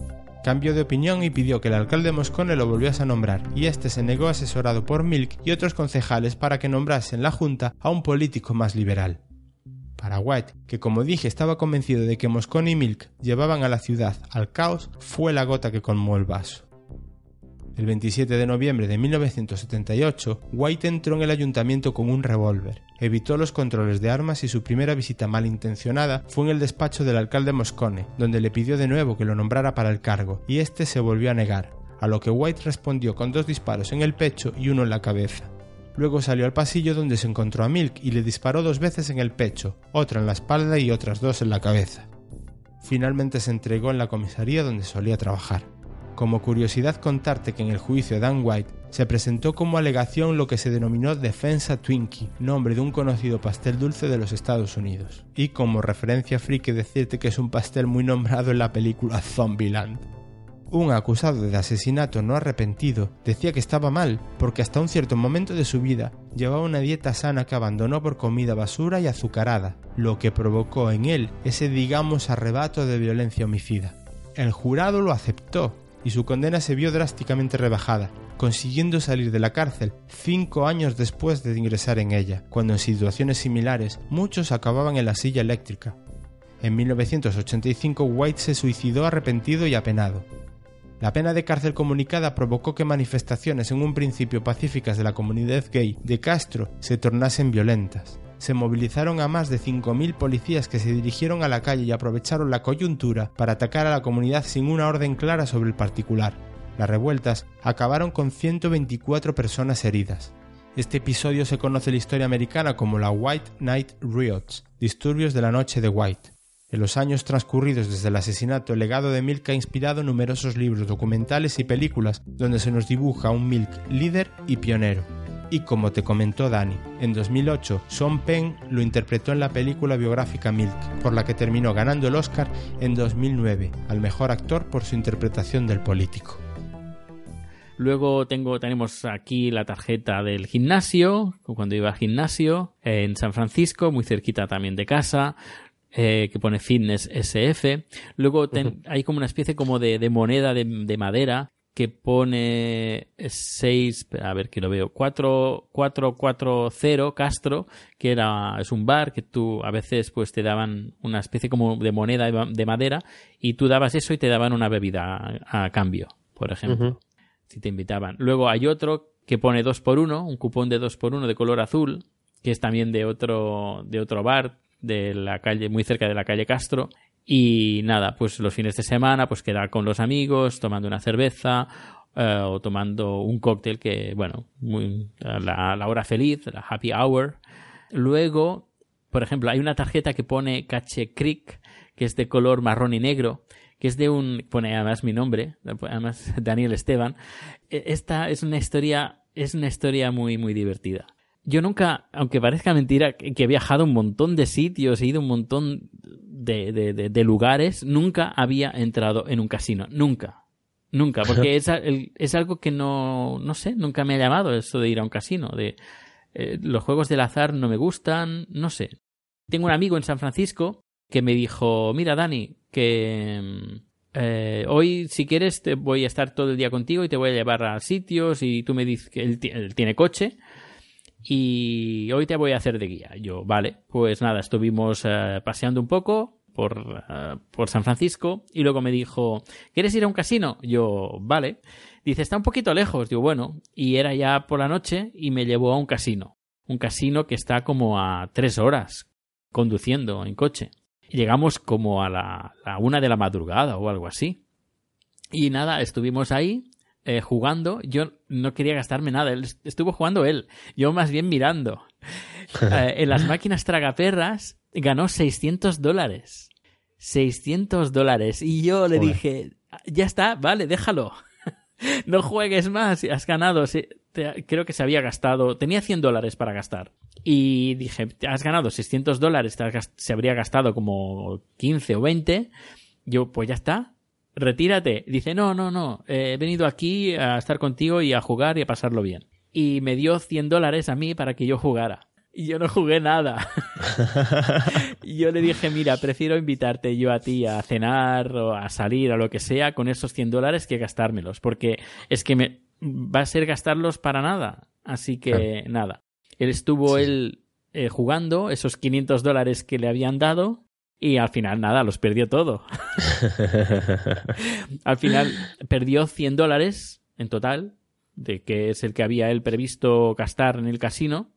Speaker 2: Cambió de opinión y pidió que el alcalde Moscone lo volviese a nombrar, y este se negó asesorado por Milk y otros concejales para que nombrase en la Junta a un político más liberal. Para White, que como dije estaba convencido de que Moscone y Milk llevaban a la ciudad al caos, fue la gota que colmó el vaso. El 27 de noviembre de 1978, White entró en el ayuntamiento con un revólver. Evitó los controles de armas y su primera visita malintencionada fue en el despacho del alcalde Moscone, donde le pidió de nuevo que lo nombrara para el cargo, y este se volvió a negar, a lo que White respondió con dos disparos en el pecho y uno en la cabeza. Luego salió al pasillo donde se encontró a Milk y le disparó dos veces en el pecho, otra en la espalda y otras dos en la cabeza. Finalmente se entregó en la comisaría donde solía trabajar. Como curiosidad contarte que en el juicio Dan White se presentó como alegación lo que se denominó defensa Twinkie, nombre de un conocido pastel dulce de los Estados Unidos. Y como referencia friki decirte que es un pastel muy nombrado en la película Zombieland. Un acusado de asesinato no arrepentido decía que estaba mal porque hasta un cierto momento de su vida llevaba una dieta sana que abandonó por comida basura y azucarada, lo que provocó en él ese digamos arrebato de violencia homicida. El jurado lo aceptó y su condena se vio drásticamente rebajada, consiguiendo salir de la cárcel cinco años después de ingresar en ella, cuando en situaciones similares muchos acababan en la silla eléctrica. En 1985 White se suicidó arrepentido y apenado. La pena de cárcel comunicada provocó que manifestaciones en un principio pacíficas de la comunidad gay de Castro se tornasen violentas. Se movilizaron a más de 5.000 policías que se dirigieron a la calle y aprovecharon la coyuntura para atacar a la comunidad sin una orden clara sobre el particular. Las revueltas acabaron con 124 personas heridas. Este episodio se conoce en la historia americana como la White Night Riots, disturbios de la noche de White. En los años transcurridos desde el asesinato, el legado de Milk ha inspirado numerosos libros, documentales y películas donde se nos dibuja un Milk líder y pionero. Y como te comentó Dani, en 2008 Sean Penn lo interpretó en la película biográfica Milk, por la que terminó ganando el Oscar en 2009 al mejor actor por su interpretación del político.
Speaker 3: Luego tengo, tenemos aquí la tarjeta del gimnasio, cuando iba al gimnasio, en San Francisco, muy cerquita también de casa. Eh, que pone Fitness SF. Luego hay como una especie como de, moneda de, madera que pone 6, a ver que lo veo, 4440 Castro, que era, es un bar que tú a veces pues te daban una especie como de moneda de, madera y tú dabas eso y te daban una bebida a, cambio, por ejemplo, si te invitaban. Luego hay otro que pone 2 por 1 un cupón de 2 por 1 de color azul, que es también de otro, de otro bar de la calle, muy cerca de la calle Castro. Y nada, pues los fines de semana, pues quedar con los amigos, tomando una cerveza eh, o tomando un cóctel que, bueno, muy, la, la hora feliz, la happy hour. Luego, por ejemplo, hay una tarjeta que pone Cache Creek, que es de color marrón y negro, que es de un, pone además mi nombre, además Daniel Esteban. E, esta es una historia, es una historia muy, muy divertida yo nunca, aunque parezca mentira, que he viajado un montón de sitios, he ido un montón de, de, de, lugares, nunca había entrado en un casino. Nunca. Nunca. Porque es, es, algo que no, no sé, nunca me ha llamado eso de ir a un casino. De, eh, los juegos del azar no me gustan, no sé. Tengo un amigo en San Francisco que me dijo, mira Dani, que eh, hoy si quieres te voy a estar todo el día contigo y te voy a llevar a sitios y tú me dices que él tiene coche y hoy te voy a hacer de guía. Yo, vale, pues nada, estuvimos eh, paseando un poco por, eh, por San Francisco y luego me dijo, ¿quieres ir a un casino? Yo, vale. Dice, está un poquito lejos. Digo, bueno, y era ya por la noche y me llevó a un casino. Un casino que está como a tres horas conduciendo en coche. Llegamos como a la, la una de la madrugada o algo así. Y nada, estuvimos ahí eh, jugando, yo no quería gastarme nada. Él estuvo jugando él, yo más bien mirando. Eh, en las máquinas tragaperras ganó 600 dólares. 600 dólares. Y yo le dije, ya está, vale, déjalo. no juegues más, has ganado. creo que se había gastado, tenía 100 dólares para gastar. Y dije, has ganado 600 dólares, se habría gastado como 15 o 20. Yo, pues ya está, retírate. Dice, no, no, no, he venido aquí a estar contigo y a jugar y a pasarlo bien. Y me dio 100 dólares a mí para que yo jugara. Y yo no jugué nada. yo le dije, mira, prefiero invitarte yo a ti a cenar o a salir o lo que sea con esos 100 dólares que gastármelos. Porque es que me va a ser gastarlos para nada. Así que nada. Él estuvo él eh, jugando esos 500 dólares que le habían dado y al final, nada, los perdió todo. al final perdió 100 dólares en total, de que es el que había él previsto gastar en el casino.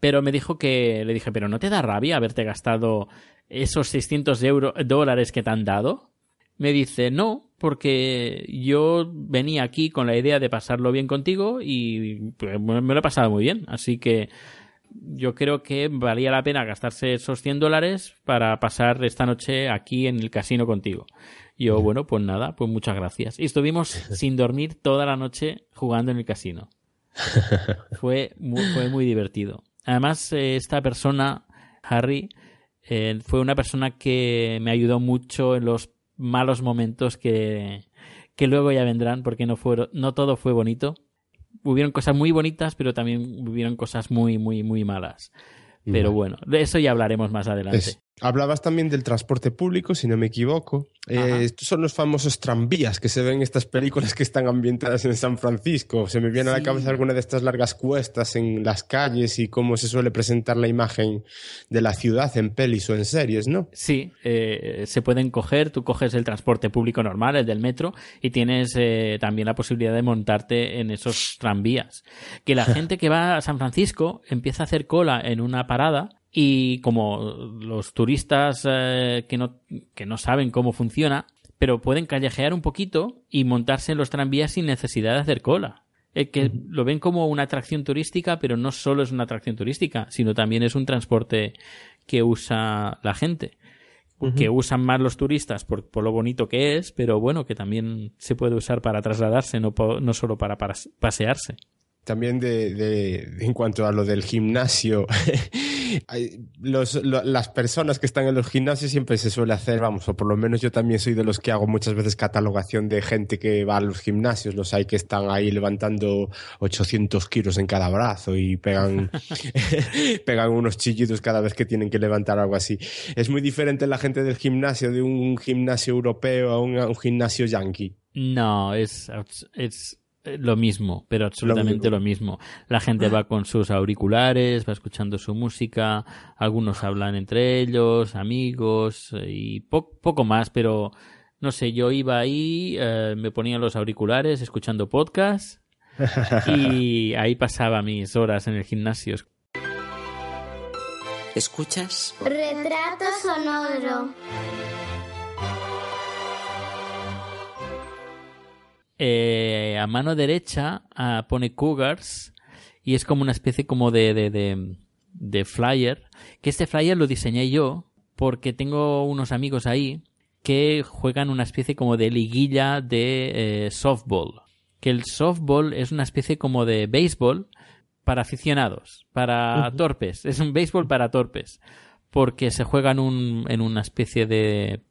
Speaker 3: Pero me dijo que, le dije, pero ¿no te da rabia haberte gastado esos 600 dólares que te han dado? Me dice, no, porque yo venía aquí con la idea de pasarlo bien contigo y pues, me lo he pasado muy bien. Así que yo creo que valía la pena gastarse esos 100 dólares para pasar esta noche aquí en el casino contigo. Yo, bueno, pues nada, pues muchas gracias. Y estuvimos sin dormir toda la noche jugando en el casino. Fue muy, fue muy divertido. Además, eh, esta persona, Harry, eh, fue una persona que me ayudó mucho en los malos momentos que, que luego ya vendrán porque no, fueron, no todo fue bonito. Hubieron cosas muy bonitas, pero también hubieron cosas muy, muy, muy malas. Pero bueno, de eso ya hablaremos más adelante.
Speaker 2: Hablabas también del transporte público, si no me equivoco. Eh, estos son los famosos tranvías que se ven en estas películas que están ambientadas en San Francisco. Se me viene a la cabeza alguna de estas largas cuestas en las calles y cómo se suele presentar la imagen de la ciudad en pelis o en series, ¿no?
Speaker 3: Sí, eh, se pueden coger, tú coges el transporte público normal, el del metro, y tienes eh, también la posibilidad de montarte en esos tranvías. Que la gente que va a San Francisco empieza a hacer cola en una parada y como los turistas eh, que, no, que no saben cómo funciona, pero pueden callejear un poquito y montarse en los tranvías sin necesidad de hacer cola. Eh, que lo ven como una atracción turística, pero no solo es una atracción turística, sino también es un transporte que usa la gente. Que usan más los turistas por, por, lo bonito que es, pero bueno, que también se puede usar para trasladarse, no, no solo para pasearse
Speaker 2: también de, de, en cuanto a lo del gimnasio, los, las personas que están en los gimnasios siempre se suele hacer, vamos, o por lo menos yo también soy de los que hago muchas veces catalogación de gente que va a los gimnasios, los hay que están ahí levantando 800 kilos en cada brazo y pegan, pegan unos chillidos cada vez que tienen que levantar algo así. Es muy diferente la gente del gimnasio de un gimnasio europeo a un, gimnasio yankee.
Speaker 3: No, es, es lo mismo, pero absolutamente lo mismo. La gente va con sus auriculares, va escuchando su música, algunos hablan entre ellos, amigos y poco más, pero no sé, yo iba ahí, eh, me ponía los auriculares escuchando podcast y ahí pasaba mis horas en el gimnasio.
Speaker 1: ¿Escuchas?
Speaker 5: Retrato sonoro.
Speaker 3: Eh, a mano derecha ah, pone Cougars y es como una especie como de, de, de, flyer. Que este flyer lo diseñé yo porque tengo unos amigos ahí que juegan una especie como de liguilla de eh, softball. Que el softball es una especie como de béisbol para aficionados, para torpes. Es un béisbol para torpes. Porque se juega en, un, en una especie de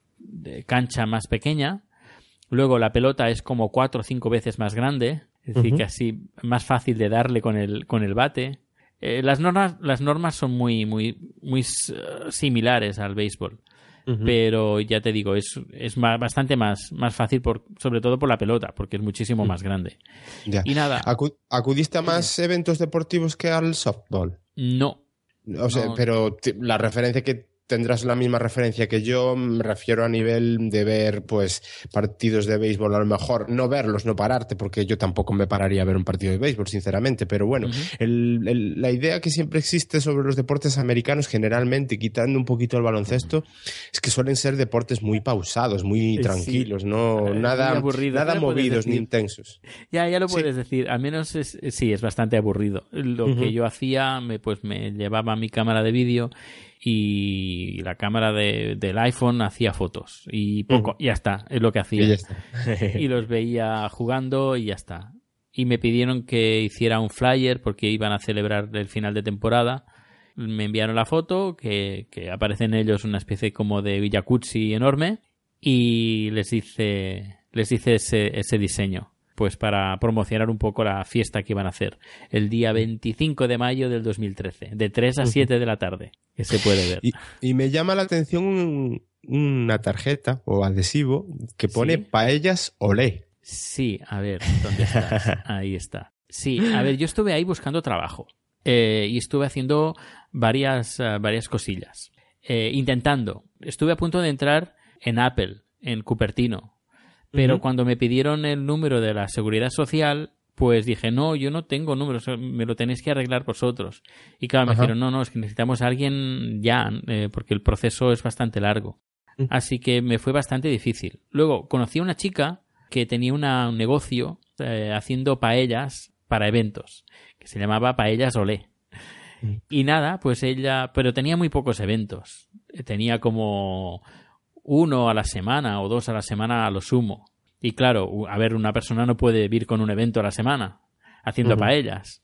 Speaker 3: cancha más pequeña Luego la pelota es como cuatro o cinco veces más grande, es decir, que así más fácil de darle con el, con el bate. Eh, las, normas, las normas son muy, muy, muy similares al béisbol. Pero ya te digo, es, es bastante más, más fácil, por, sobre todo por la pelota, porque es muchísimo más grande. Y nada.
Speaker 2: ¿Acudiste a más eventos deportivos que al softball?
Speaker 3: No.
Speaker 2: O sea, pero la referencia que tendrás la misma referencia que yo, me refiero a nivel de ver pues partidos de béisbol, a lo mejor no verlos, no pararte, porque yo tampoco me pararía a ver un partido de béisbol, sinceramente, pero bueno, la idea que siempre existe sobre los deportes americanos, generalmente, quitando un poquito el baloncesto, es que suelen ser deportes muy pausados, muy tranquilos, no nada, nada movidos ni intensos.
Speaker 3: Ya, ya lo puedes decir, al menos es, sí, es bastante aburrido. Lo que yo hacía, me, pues me llevaba mi cámara de vídeo y la cámara de, del iPhone hacía fotos y poco, ya está, es lo que hacía. Y, los veía jugando y ya está. Y me pidieron que hiciera un flyer porque iban a celebrar el final de temporada. Me enviaron la foto, que, que aparece en ellos una especie como de Villacuzzi enorme y les hice, les hice ese, ese diseño pues para promocionar un poco la fiesta que iban a hacer el día 25 de mayo del 2013, de 3 a 7 de la tarde, que se puede ver.
Speaker 2: Y, me llama la atención una tarjeta o adhesivo que pone paellas olé.
Speaker 3: Sí, a ver, ¿dónde estás? Ahí está. Sí, a ver, yo estuve ahí buscando trabajo eh, y estuve haciendo varias, eh, varias cosillas. Eh, intentando. Estuve a punto de entrar en Apple, en Cupertino, pero cuando me pidieron el número de la seguridad social, pues dije, no, yo no tengo números, me lo tenéis que arreglar vosotros. Y claro, me dijeron, no, no, es que necesitamos a alguien ya, eh, porque el proceso es bastante largo. Así que me fue bastante difícil. Luego conocí a una chica que tenía un negocio eh, haciendo paellas para eventos, que se llamaba Paellas Olé. Y nada, pues ella, pero tenía muy pocos eventos. Tenía como uno a la semana o dos a la semana a lo sumo. Y claro, a ver, una persona no puede vivir con un evento a la semana haciendo paellas.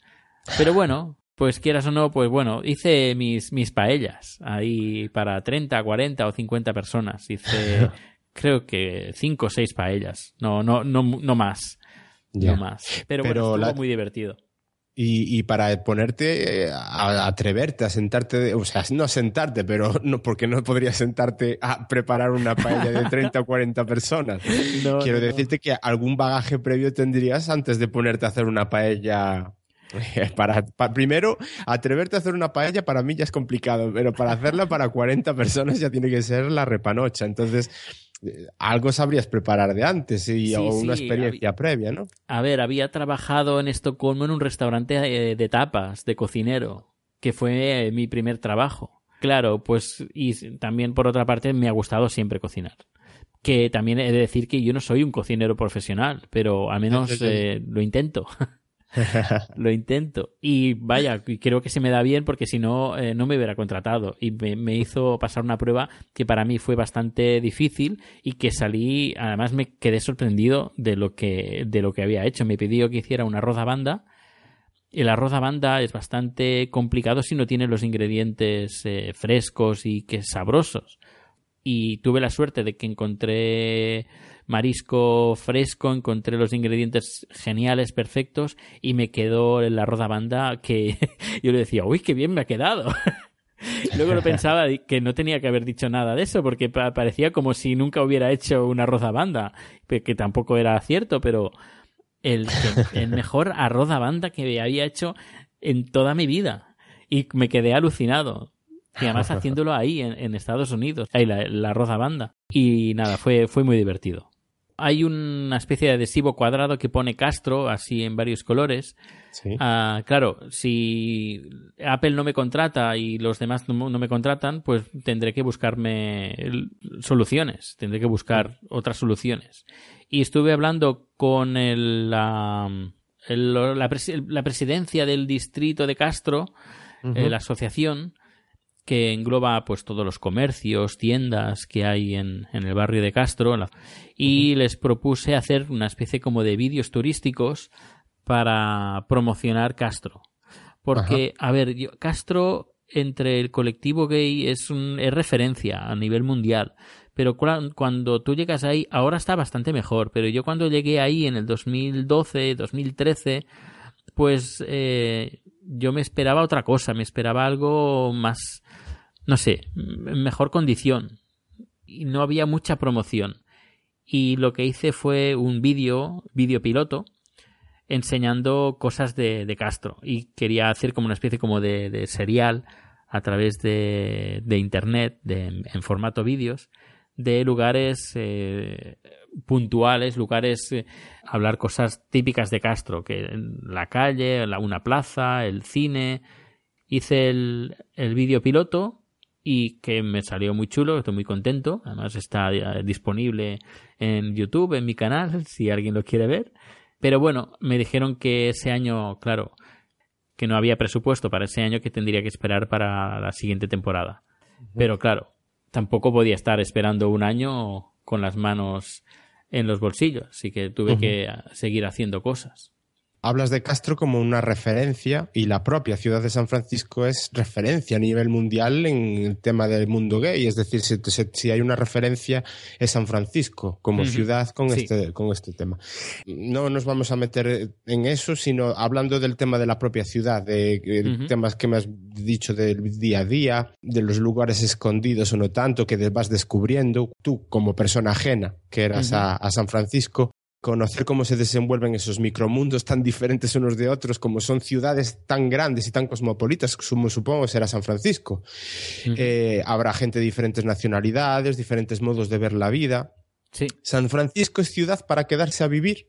Speaker 3: Pero bueno, pues quieras o no, pues bueno, hice mis, mis paellas ahí para 30, 40 o 50 personas. Hice creo que cinco o seis paellas. No, no, no, no más. No más. Pero,
Speaker 2: Pero
Speaker 3: bueno, estuvo
Speaker 2: la-
Speaker 3: muy divertido.
Speaker 2: Y, y para ponerte eh, a, a atreverte a sentarte, o sea, no sentarte, pero no porque no podrías sentarte a preparar una paella de 30 o 40 personas.
Speaker 3: No,
Speaker 2: Quiero
Speaker 3: no.
Speaker 2: decirte que algún bagaje previo tendrías antes de ponerte a hacer una paella. Para, pa- primero, atreverte a hacer una paella para mí ya es complicado, pero para hacerla para 40 personas ya tiene que ser la repanocha. Entonces, eh, algo sabrías preparar de antes y,
Speaker 3: Sí,
Speaker 2: o una
Speaker 3: sí,
Speaker 2: experiencia previa, ¿no?
Speaker 3: A ver, había trabajado en Estocolmo en un restaurante eh, de tapas, de cocinero, que fue eh, mi primer trabajo. Claro, pues, y también por otra parte me ha gustado siempre cocinar. Que también he de decir que yo no soy un cocinero profesional, pero al menos eh, lo intento. lo intento. Y vaya, creo que se me da bien porque si no, eh, no me hubiera contratado. Y me, me hizo pasar una prueba que para mí fue bastante difícil y que salí, además me quedé sorprendido de lo que, de lo que había hecho. Me pidió que hiciera una arroz a banda. El arroz banda es bastante complicado si no tiene los ingredientes eh, frescos y que sabrosos. Y tuve la suerte de que encontré marisco fresco, encontré los ingredientes geniales, perfectos, y me quedó el arroz a banda que yo le decía, uy, qué bien me ha quedado. Luego lo pensaba que no tenía que haber dicho nada de eso, porque pa- parecía como si nunca hubiera hecho un arroz a banda, que tampoco era cierto, pero el, mejor arroz a banda que había hecho en toda mi vida. Y me quedé alucinado. Y además haciéndolo ahí, en, en Estados Unidos, ahí la, la arroz a banda. Y nada, fue, fue muy divertido. Hay una especie de adhesivo cuadrado que pone Castro, así en varios colores.
Speaker 2: Sí.
Speaker 3: Ah, claro, si Apple no me contrata y los demás no, no me contratan, pues tendré que buscarme soluciones, tendré que buscar otras soluciones. Y estuve hablando con el, la, el- la, presi- la presidencia del distrito de Castro, eh, la asociación, que engloba pues todos los comercios, tiendas que hay en, en el barrio de Castro, y les propuse hacer una especie como de vídeos turísticos para promocionar Castro. Porque, a ver, yo- Castro entre el colectivo gay es, un, es referencia a nivel mundial. Pero cua- cuando tú llegas ahí, ahora está bastante mejor. Pero yo cuando llegué ahí en el 2012, 2013, pues eh, yo me esperaba otra cosa. Me esperaba algo más, no sé, mejor condición. Y no había mucha promoción. Y lo que hice fue un vídeo, vídeo piloto, enseñando cosas de, de Castro y quería hacer como una especie como de, de serial a través de, de internet en formato vídeos de lugares eh, puntuales, lugares, eh, hablar cosas típicas de Castro, que en la calle, la- una plaza, el cine. Hice el, el vídeo piloto y que me salió muy chulo, estoy muy contento. Además está eh, disponible en YouTube, en mi canal, si alguien lo quiere ver. Pero bueno, me dijeron que ese año, claro, que no había presupuesto para ese año que tendría que esperar para la siguiente temporada. Pero claro, tampoco podía estar esperando un año con las manos en los bolsillos, así que tuve que ah, seguir haciendo cosas.
Speaker 2: Hablas de Castro como una referencia y la propia ciudad de San Francisco es referencia a nivel mundial en el tema del mundo gay. Es decir, si, hay una referencia es San Francisco como ciudad con,
Speaker 3: Sí.
Speaker 2: este, con este tema. No nos vamos a meter en eso, sino hablando del tema de la propia ciudad, de, eh,
Speaker 3: Ujú.
Speaker 2: temas que me has dicho del día a día, de los lugares escondidos o no tanto que vas descubriendo. Tú, como persona ajena que eras a San Francisco, conocer cómo se desenvuelven esos micromundos tan diferentes unos de otros, como son ciudades tan grandes y tan cosmopolitas, como supongo será San Francisco. Eh, habrá gente de diferentes nacionalidades, diferentes modos de ver la vida.
Speaker 3: Sí.
Speaker 2: San Francisco es ciudad para quedarse a vivir.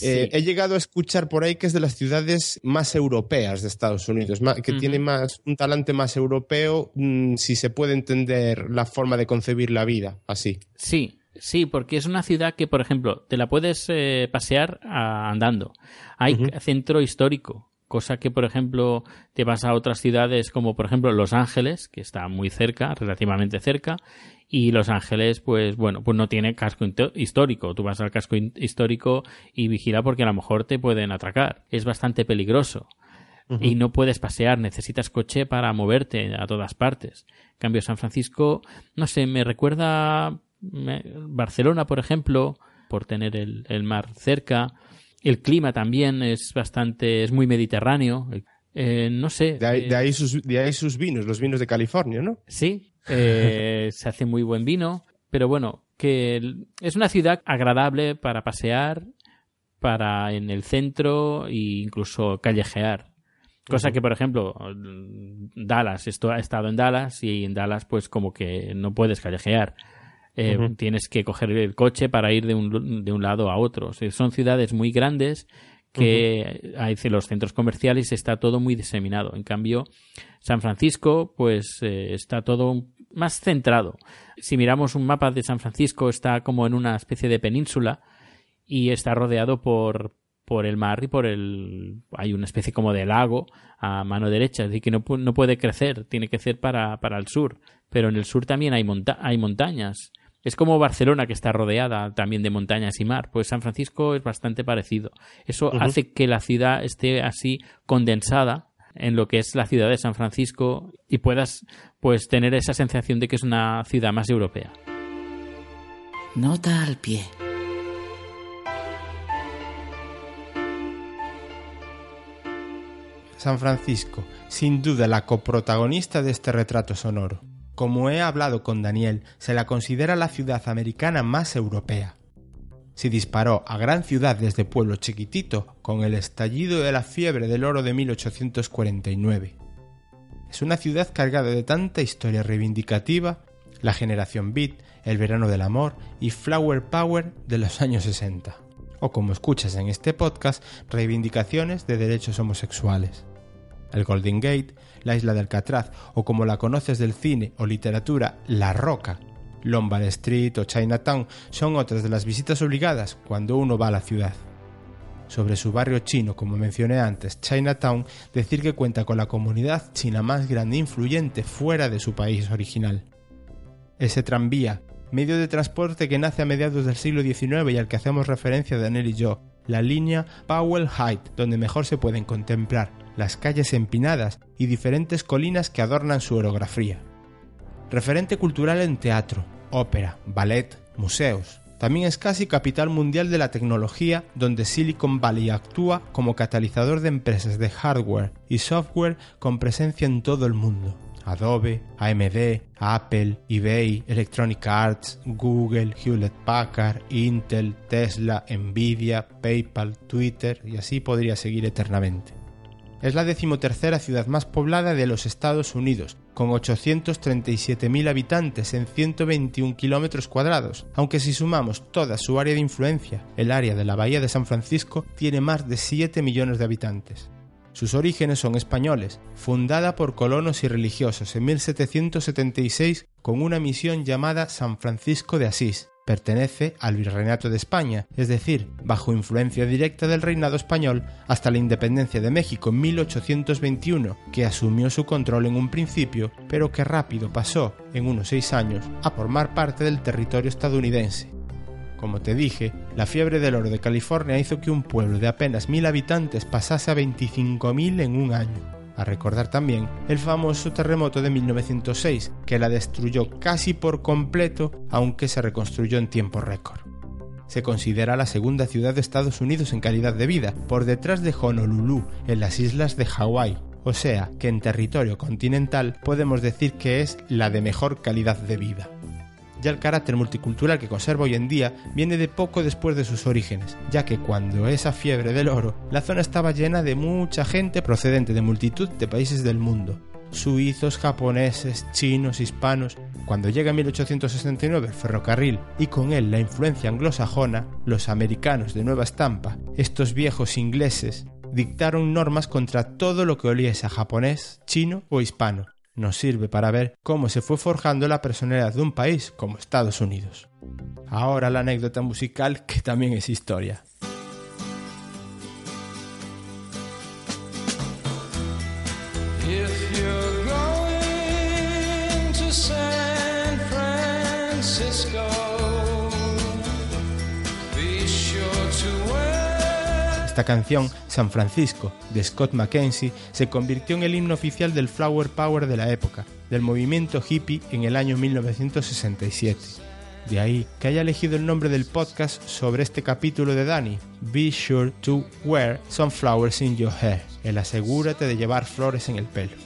Speaker 2: Eh, he llegado a escuchar por ahí que es de las ciudades más europeas de Estados Unidos, que tiene más un talante más europeo, mm, si se puede entender la forma de concebir la vida así.
Speaker 3: Sí, sí, porque es una ciudad que, por ejemplo, te la puedes eh, pasear andando. Hay centro histórico, cosa que, por ejemplo, te vas a otras ciudades como, por ejemplo, Los Ángeles, que está muy cerca, relativamente cerca, y Los Ángeles, pues bueno, pues no tiene casco histórico. Tú vas al casco histórico y vigila porque a lo mejor te pueden atracar. Es bastante peligroso y no puedes pasear, necesitas coche para moverte a todas partes. En cambio, San Francisco, no sé, me recuerda Barcelona, por ejemplo, por tener el, el, mar cerca. El clima también es bastante, es muy mediterráneo. Eh, no sé.
Speaker 2: De ahí, de, ahí sus, de ahí, sus, vinos, los vinos de California, ¿no?
Speaker 3: Sí, eh, se hace muy buen vino. Pero bueno, que es una ciudad agradable para pasear, para en el centro e incluso callejear. Cosa que, por ejemplo, Dallas, esto ha estado en Dallas y en Dallas pues como que no puedes callejear. Eh, uh -huh. Tienes que coger el coche para ir de un, de un lado a otro. O sea, son ciudades muy grandes que uh -huh. hay los centros comerciales está todo muy diseminado. En cambio, San Francisco pues eh, está todo más centrado. Si miramos un mapa de San Francisco está como en una especie de península y está rodeado por, por el mar y por el hay una especie como de lago a mano derecha, decir, que no, no puede crecer, tiene que ser para, para el sur, pero en el sur también hay, monta hay montañas. Es como Barcelona que está rodeada también de montañas y mar, pues San Francisco es bastante parecido. Eso uh -huh. hace que la ciudad esté así condensada en lo que es la ciudad de San Francisco y puedas pues tener esa sensación de que es una ciudad más europea.
Speaker 1: Nota al pie.
Speaker 2: San Francisco, sin duda la coprotagonista de este retrato sonoro. Como he hablado con Daniel, se la considera la ciudad americana más europea. Se disparó a gran ciudad desde pueblo chiquitito con el estallido de la fiebre del oro de 1849. Es una ciudad cargada de tanta historia reivindicativa, la generación beat, el verano del amor y flower power de los años 60. O como escuchas en este podcast, reivindicaciones de derechos homosexuales el Golden Gate, la isla de Alcatraz o como la conoces del cine o literatura, La Roca, Lombard Street o Chinatown son otras de las visitas obligadas cuando uno va a la ciudad. Sobre su barrio chino, como mencioné antes, Chinatown, decir que cuenta con la comunidad china más grande e influyente fuera de su país original. Ese tranvía, medio de transporte que nace a mediados del siglo XIX y al que hacemos referencia Daniel y yo, la línea Powell Height, donde mejor se pueden contemplar las calles empinadas y diferentes colinas que adornan su orografía. Referente cultural en teatro, ópera, ballet, museos. También es casi capital mundial de la tecnología, donde Silicon Valley actúa como catalizador de empresas de hardware y software con presencia en todo el mundo. Adobe, AMD, Apple, eBay, Electronic Arts, Google, Hewlett Packard, Intel, Tesla, Nvidia, PayPal, Twitter y así podría seguir eternamente. Es la decimotercera ciudad más poblada de los Estados Unidos, con 837.000 habitantes en 121 kilómetros cuadrados, aunque si sumamos toda su área de influencia, el área de la Bahía de San Francisco tiene más de 7 millones de habitantes. Sus orígenes son españoles, fundada por colonos y religiosos en 1776 con una misión llamada San Francisco de Asís, pertenece al Virreinato de España, es decir, bajo influencia directa del reinado español hasta la independencia de México en 1821, que asumió su control en un principio, pero que rápido pasó, en unos seis años, a formar parte del territorio estadounidense. Como te dije, la fiebre del oro de California hizo que un pueblo de apenas mil habitantes pasase a 25.000 en un año a recordar también el famoso terremoto de 1906, que la destruyó casi por completo, aunque se reconstruyó en tiempo récord. Se considera la segunda ciudad de Estados Unidos en calidad de vida, por detrás de Honolulu, en las islas de Hawái, o sea que en territorio continental podemos decir que es la de mejor calidad de vida ya el carácter multicultural que conserva hoy en día viene de poco después de sus orígenes, ya que cuando esa fiebre del oro, la zona estaba llena de mucha gente procedente de multitud de países del mundo, suizos, japoneses, chinos, hispanos. Cuando llega en 1869 el ferrocarril y con él la influencia anglosajona, los americanos de nueva estampa, estos viejos ingleses, dictaron normas contra todo lo que oliese a japonés, chino o hispano, nos sirve para ver cómo se fue forjando la personalidad de un país como Estados Unidos. Ahora la anécdota musical que también es historia. Esta canción, San Francisco, de Scott McKenzie, se convirtió en el himno oficial del Flower Power de la época, del movimiento hippie en el año 1967. De ahí que haya elegido el nombre del podcast sobre este capítulo de Dani, Be sure to wear some flowers in your hair. El asegúrate de llevar flores en el pelo.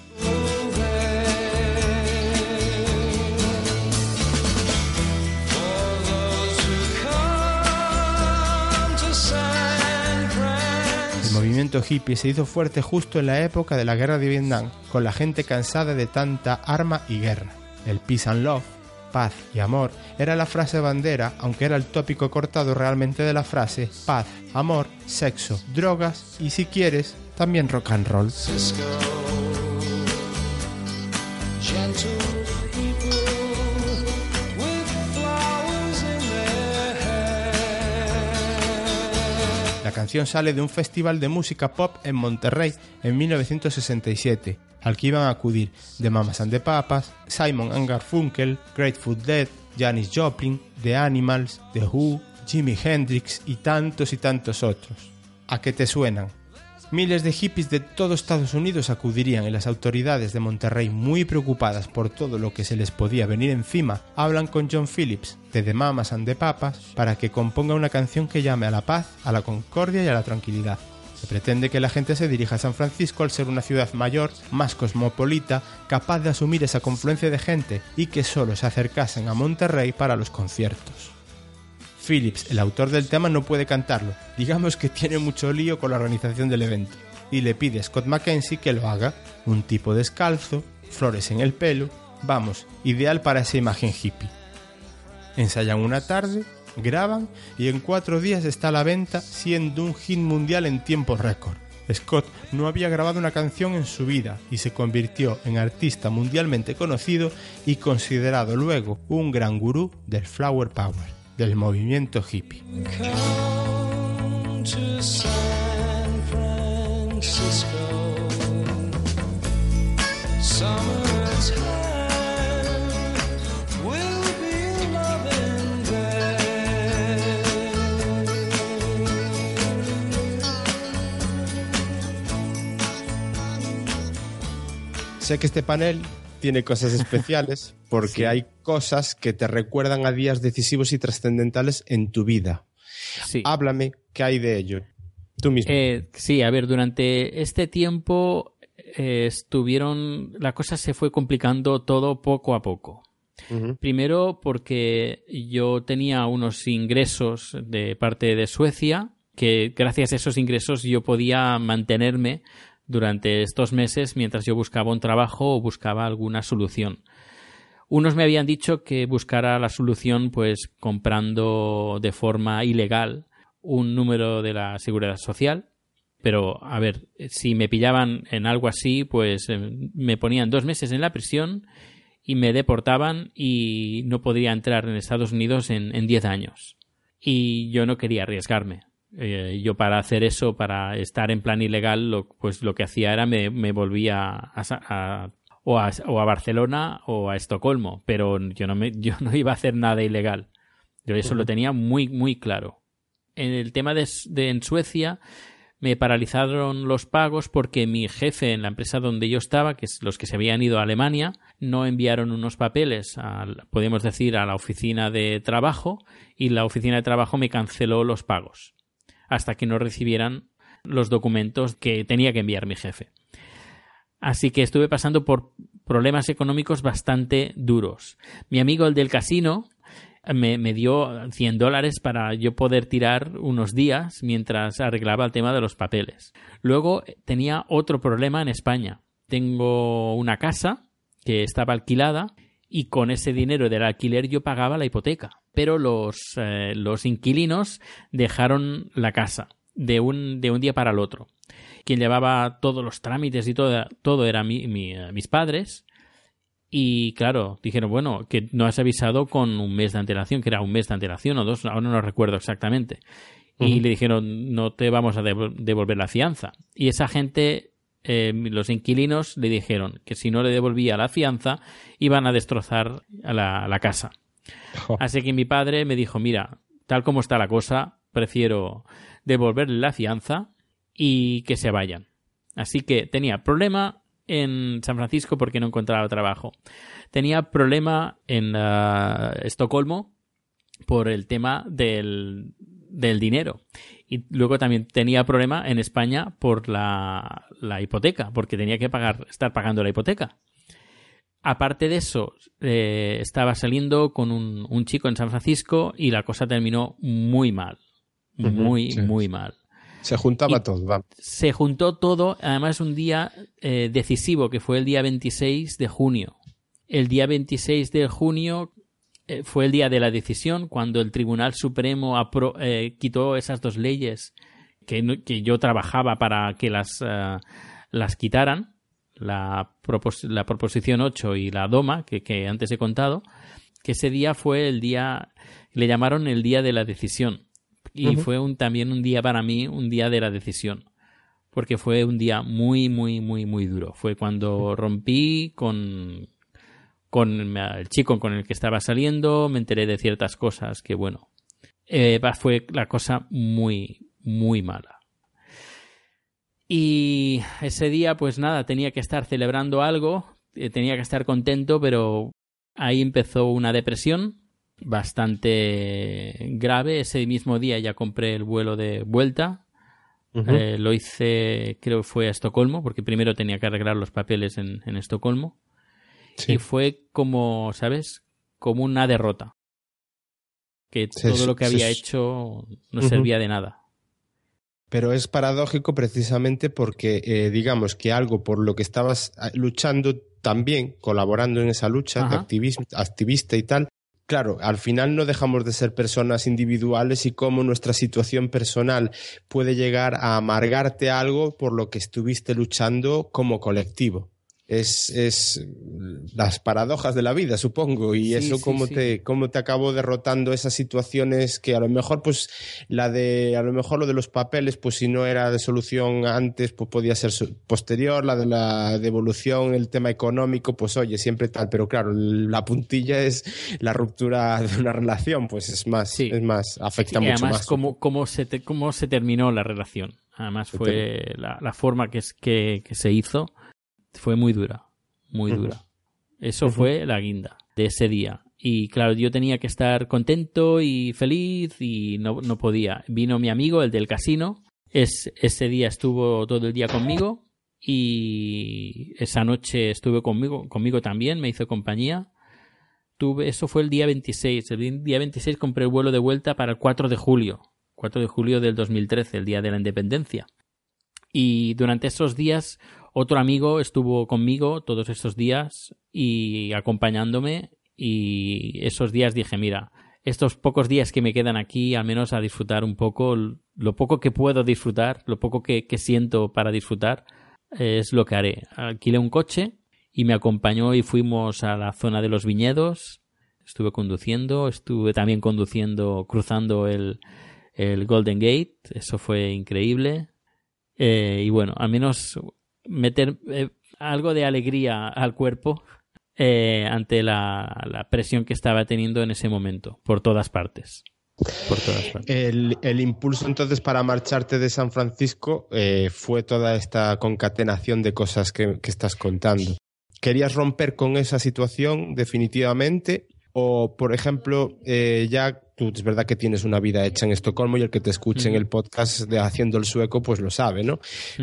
Speaker 2: Movimiento hippie se hizo fuerte justo en la época de la guerra de Vietnam, con la gente cansada de tanta arma y guerra. El peace and love, paz y amor, era la frase bandera, aunque era el tópico cortado realmente de la frase paz, amor, sexo, drogas y si quieres, también rock and roll. Canción sale de un festival de música pop en Monterrey en 1967, al que iban a acudir The Mamas and the Papas, Simon and Garfunkel, Grateful Dead, Janis Joplin, The Animals, The Who, Jimi Hendrix y tantos y tantos otros. ¿A qué te suenan? Miles de hippies de todo Estados Unidos acudirían y las autoridades de Monterrey, muy preocupadas por todo lo que se les podía venir encima, hablan con John Phillips de The Mamas and the Papas para que componga una canción que llame a la paz, a la concordia y a la tranquilidad. Se pretende que la gente se dirija a San Francisco al ser una ciudad mayor, más cosmopolita, capaz de asumir esa confluencia de gente y que solo se acercasen a Monterrey para los conciertos. Phillips, el autor del tema, no puede cantarlo. Digamos que tiene mucho lío con la organización del evento. Y le pide a Scott Mackenzie que lo haga. Un tipo descalzo, flores en el pelo. Vamos, ideal para esa imagen hippie. Ensayan una tarde, graban y en cuatro días está a la venta siendo un hit mundial en tiempo récord. Scott no había grabado una canción en su vida y se convirtió en artista mundialmente conocido y considerado luego un gran gurú del flower power del movimiento hippie. Sé que este panel tiene cosas especiales porque hay cosas que te recuerdan a días decisivos y trascendentales en tu vida.
Speaker 3: Sí.
Speaker 2: Háblame, ¿qué hay de ello? Tú mismo.
Speaker 3: Eh, sí, a ver, durante este tiempo eh, estuvieron, la cosa se fue complicando todo poco a poco. Primero porque yo tenía unos ingresos de parte de Suecia que gracias a esos ingresos yo podía mantenerme durante estos meses mientras yo buscaba un trabajo o buscaba alguna solución. Unos me habían dicho que buscara la solución pues comprando de forma ilegal un número de la seguridad social, pero a ver, si me pillaban en algo así, pues eh, me ponían dos meses en la prisión y me deportaban y no podría entrar en Estados Unidos en, en 10 años. Y yo no quería arriesgarme. Eh, yo para hacer eso, para estar en plan ilegal, lo, pues lo que hacía era me, me volvía a, a- o, a, o a Barcelona o a Estocolmo, pero yo no, me, yo no iba a hacer nada ilegal. Yo eso lo tenía muy, muy claro. En el tema de, en Suecia me paralizaron los pagos porque mi jefe en la empresa donde yo estaba, que es los que se habían ido a Alemania, no enviaron unos papeles, al, podemos decir, a la oficina de trabajo y la oficina de trabajo me canceló los pagos hasta que no recibieran los documentos que tenía que enviar mi jefe. Así que estuve pasando por problemas económicos bastante duros. Mi amigo, el del casino, me, dio 100 dólares para yo poder tirar unos días mientras arreglaba el tema de los papeles. Luego eh, tenía otro problema en España. Tengo una casa que estaba alquilada y con ese dinero del alquiler yo pagaba la hipoteca. Pero los, eh, los inquilinos dejaron la casa de un, de un día para el otro. Quien llevaba todos los trámites y todo, todo era mi- mi, eh, mis padres. Y claro, dijeron, bueno, que no has avisado con un mes de antelación, que era un mes de antelación o dos, ahora no recuerdo exactamente. Y le dijeron, no te vamos a devol- devolver la fianza. Y esa gente, eh, los inquilinos, le dijeron que si no le devolvía la fianza, iban a destrozar a la, la casa. Así que mi padre me dijo, mira, tal como está la cosa, prefiero devolverle la fianza y que se vayan. Así que tenía problema en San Francisco porque no encontraba trabajo. Tenía problema en ah, Estocolmo por el tema del, del dinero. Y luego también tenía problema en España por la, la hipoteca, porque tenía que pagar, estar pagando la hipoteca. Aparte de eso, eh, estaba saliendo con un, un, chico en San Francisco y la cosa terminó muy mal. Muy,
Speaker 2: sí.
Speaker 3: muy mal.
Speaker 2: Se juntaba
Speaker 3: Y-
Speaker 2: todo, va.
Speaker 3: Se juntó todo, además un día eh, decisivo, que fue el día 26 de junio. El día 26 de junio eh, fue el día de la decisión, cuando el Tribunal Supremo apro- eh, quitó esas dos leyes que, yo trabajaba para que las, las quitaran, la, propos- la proposición 8 y la DOMA, que, que antes he contado, que ese día fue el día, le llamaron el día de la decisión. Y fue un, también un día para mí, un día de la decisión. Porque fue un día muy, muy, muy, muy duro. Fue cuando rompí con, con el chico con el que estaba saliendo, me enteré de ciertas cosas que, bueno, eh, fue la cosa muy, muy mala. Y ese día, pues nada, tenía que estar celebrando algo, eh, tenía que estar contento, pero ahí empezó una depresión bastante grave. Ese mismo día ya compré el vuelo de vuelta. Eh, lo hice, creo que fue a Estocolmo, porque primero tenía que arreglar los papeles en, en Estocolmo.
Speaker 2: Sí.
Speaker 3: Y fue como, ¿sabes? Como una derrota. Que
Speaker 2: Se-
Speaker 3: todo lo que
Speaker 2: se-
Speaker 3: había hecho no servía de nada.
Speaker 2: Pero es paradójico precisamente porque, eh, digamos, que algo por lo que estabas ah, luchando también, colaborando en esa lucha de activismo, activista y tal, claro, al final no dejamos de ser personas individuales y cómo nuestra situación personal puede llegar a amargarte algo por lo que estuviste luchando como colectivo. Es, es las paradojas de la vida, supongo, y
Speaker 3: Sí,
Speaker 2: eso
Speaker 3: sí,
Speaker 2: cómo
Speaker 3: sí.
Speaker 2: te cómo te acabó derrotando esas situaciones que a lo mejor pues la de a lo mejor lo de los papeles pues si no era de solución antes pues podía ser posterior la de la devolución el tema económico pues oye siempre tal pero claro la puntilla es la ruptura de una relación pues es más
Speaker 3: Sí.
Speaker 2: es más afecta
Speaker 3: y
Speaker 2: mucho
Speaker 3: además,
Speaker 2: más
Speaker 3: cómo, cómo, se te- cómo se terminó la relación. Además, fue la, la forma que, es, que, que se hizo fue muy dura. Muy dura. Eso fue la guinda de ese día. Y claro, yo tenía que estar contento y feliz y no, no podía. Vino mi amigo, el del casino. Es, ese día estuvo todo el día conmigo y esa noche estuve conmigo, conmigo también, me hizo compañía. Tuve, eso fue el día 26. El día 26 compré el vuelo de vuelta para el 4 de julio. 4 de julio del 2013, el día de la independencia. Y durante esos días, otro amigo estuvo conmigo todos esos días y acompañándome. Y esos días dije, mira, estos pocos días que me quedan aquí, al menos a disfrutar un poco, lo poco que puedo disfrutar, lo poco que, siento para disfrutar, es lo que haré. Alquilé un coche y me acompañó y fuimos a la zona de los viñedos. Estuve conduciendo, estuve también conduciendo, cruzando el, el Golden Gate. Eso fue increíble. Eh, y bueno, al menos meter eh, algo de alegría al cuerpo eh, ante la, la presión que estaba teniendo en ese momento, por todas partes. Por todas partes.
Speaker 2: El, el impulso entonces para marcharte de San Francisco eh, fue toda esta concatenación de cosas que, que estás contando. ¿Querías romper con esa situación definitivamente? O, por ejemplo, ya tú es verdad que tienes una vida hecha en Estocolmo y el que te escuche en el podcast de Haciendo el Sueco, pues lo sabe, ¿no?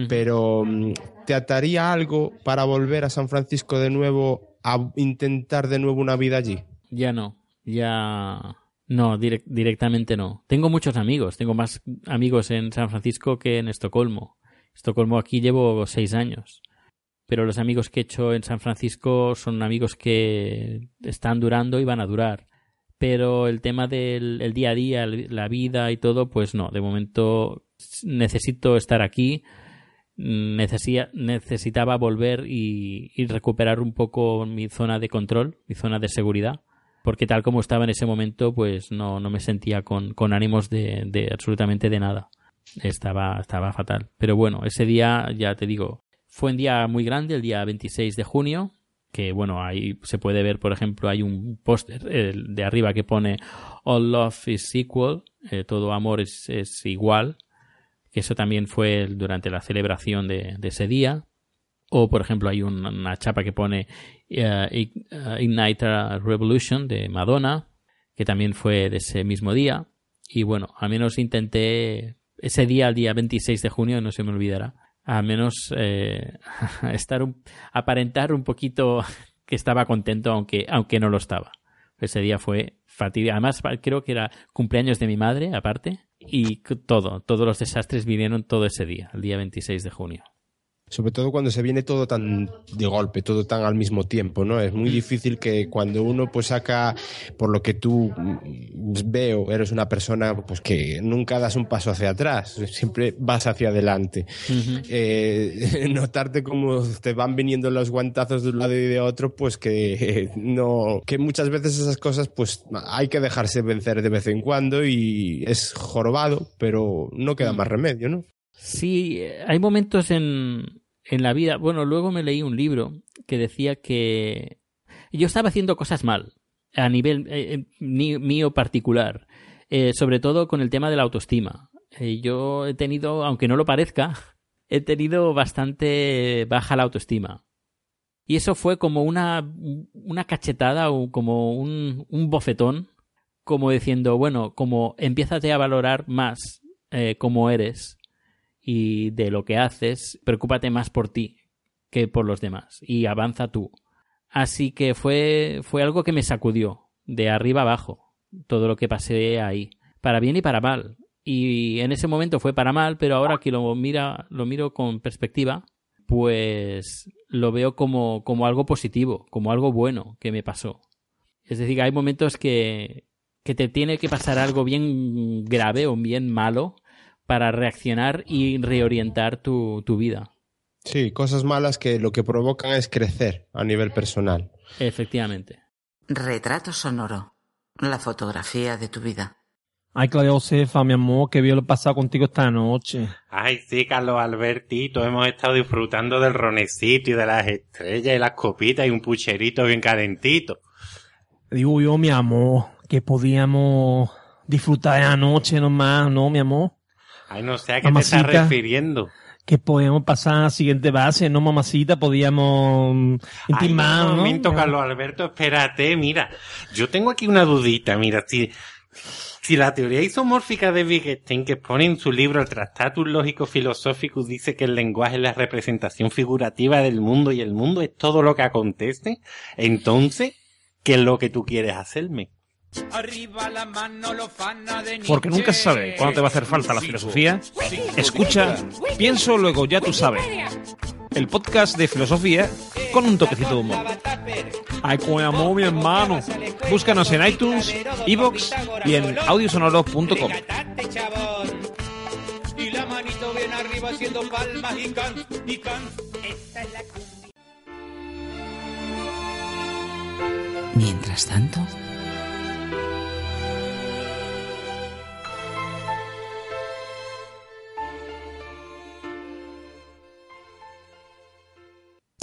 Speaker 2: Pero mm, ¿te ataría algo para volver a San Francisco de nuevo a intentar de nuevo una vida allí?
Speaker 3: Ya no, ya no, direc- directamente no. Tengo muchos amigos, tengo más amigos en San Francisco que en Estocolmo. Estocolmo aquí llevo seis años. Pero los amigos que he hecho en San Francisco son amigos que están durando y van a durar. Pero el tema del el día a día, la vida y todo, pues no. De momento necesito estar aquí. Necesitaba volver y, y recuperar un poco mi zona de control, mi zona de seguridad porque tal como estaba en ese momento, pues no, no me sentía con, con ánimos de, de absolutamente de nada. Estaba, estaba fatal. Pero bueno, ese día, ya te digo, fue un día muy grande, el día 26 de junio, que bueno, ahí se puede ver, por ejemplo, hay un póster eh, de arriba que pone All Love is Equal, eh, todo amor es, es igual, que eso también fue durante la celebración de, de ese día. O, por ejemplo, hay un- una chapa que pone eh, Ignite a Revolution de Madonna, que también fue de ese mismo día. Y bueno, al menos intenté ese día, el día 26 de junio, no se me olvidará, al menos eh, estar aparentar un poquito que estaba contento, aunque, aunque no lo estaba. Ese día fue fatídico. Además, creo que era cumpleaños de mi madre, aparte, y todo, todos los desastres vinieron todo ese día, el día 26 de junio
Speaker 2: sobre todo cuando se viene todo tan de golpe, todo tan al mismo tiempo, ¿no? Es muy difícil que cuando uno pues saca, por lo que tú veo, eres una persona pues que nunca das un paso hacia atrás, siempre vas hacia adelante. eh, notarte como te van viniendo los guantazos de un lado y de otro, pues que no, que muchas veces esas cosas pues hay que dejarse vencer de vez en cuando y es jorobado, pero no queda más remedio, ¿no?
Speaker 3: Sí, hay momentos en, en la vida. Bueno, luego me leí un libro que decía que yo estaba haciendo cosas mal a nivel eh, eh, mío particular, eh, sobre todo con el tema de la autoestima. yo he tenido, aunque no lo parezca, he tenido bastante baja la autoestima. Y eso fue como una, una cachetada o como un, un bofetón, como diciendo, bueno, como empiézate a valorar más como eres y de lo que haces, preocúpate más por ti que por los demás y avanza tú. Así que fue, fue algo que me sacudió de arriba abajo, todo lo que pasé ahí, para bien y para mal. Y en ese momento fue para mal, pero ahora que lo mira, lo miro con perspectiva, pues lo veo como, como algo positivo, como algo bueno que me pasó. Es decir, hay momentos que, que te tiene que pasar algo bien grave o bien malo para reaccionar y reorientar tu, vida.
Speaker 2: Sí, cosas malas que lo que provocan es crecer a nivel personal.
Speaker 3: Efectivamente.
Speaker 1: Retrato sonoro. La fotografía de tu vida.
Speaker 6: Ay, Claudia Josefa, mi amor, qué bien lo he pasado contigo esta noche.
Speaker 7: Ay, sí, Carlos Albertito, hemos estado disfrutando del ronecito y de las estrellas y las copitas y un pucherito bien calentito.
Speaker 6: Digo yo, mi amor, que podíamos disfrutar de la noche nomás, ¿no, mi amor?
Speaker 7: Ay, no sé a qué te estás refiriendo.
Speaker 6: Que podíamos pasar a la siguiente base, ¿no, mamacita? Podíamos intimar,
Speaker 7: Ay, un momento, Carlos Alberto, espérate, mira. Yo tengo aquí una dudita, mira, si, si la teoría isomórfica de Wittgenstein, que pone en su libro el Tractatus Lógico Filosófico, dice que el lenguaje es la representación figurativa del mundo y el mundo es todo lo que acontece, entonces, ¿qué es lo que tú quieres hacerme?
Speaker 6: Porque nunca se sabe cuándo te va a hacer falta la filosofía. Escucha, pienso, luego ya tú sabes. El podcast de filosofía con un toquecito de humor. Ay, con amor, mi hermano. Búscanos en iTunes, Evox y en audiosonoro.com.
Speaker 1: Mientras tanto,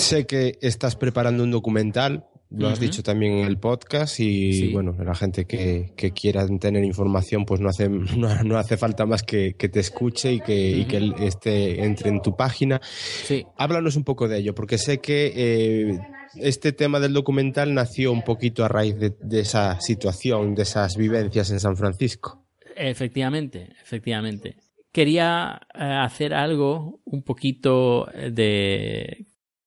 Speaker 2: Sé que estás preparando un documental, lo has dicho también en el podcast y bueno, la gente que, quiera tener información pues no hace, no, hace falta más que, te escuche y que, que este, entre en tu página.
Speaker 3: Sí.
Speaker 2: Háblanos un poco de ello, porque sé que eh, este tema del documental nació un poquito a raíz de, esa situación, de esas vivencias en San Francisco.
Speaker 3: Efectivamente, efectivamente. Quería eh, hacer algo un poquito de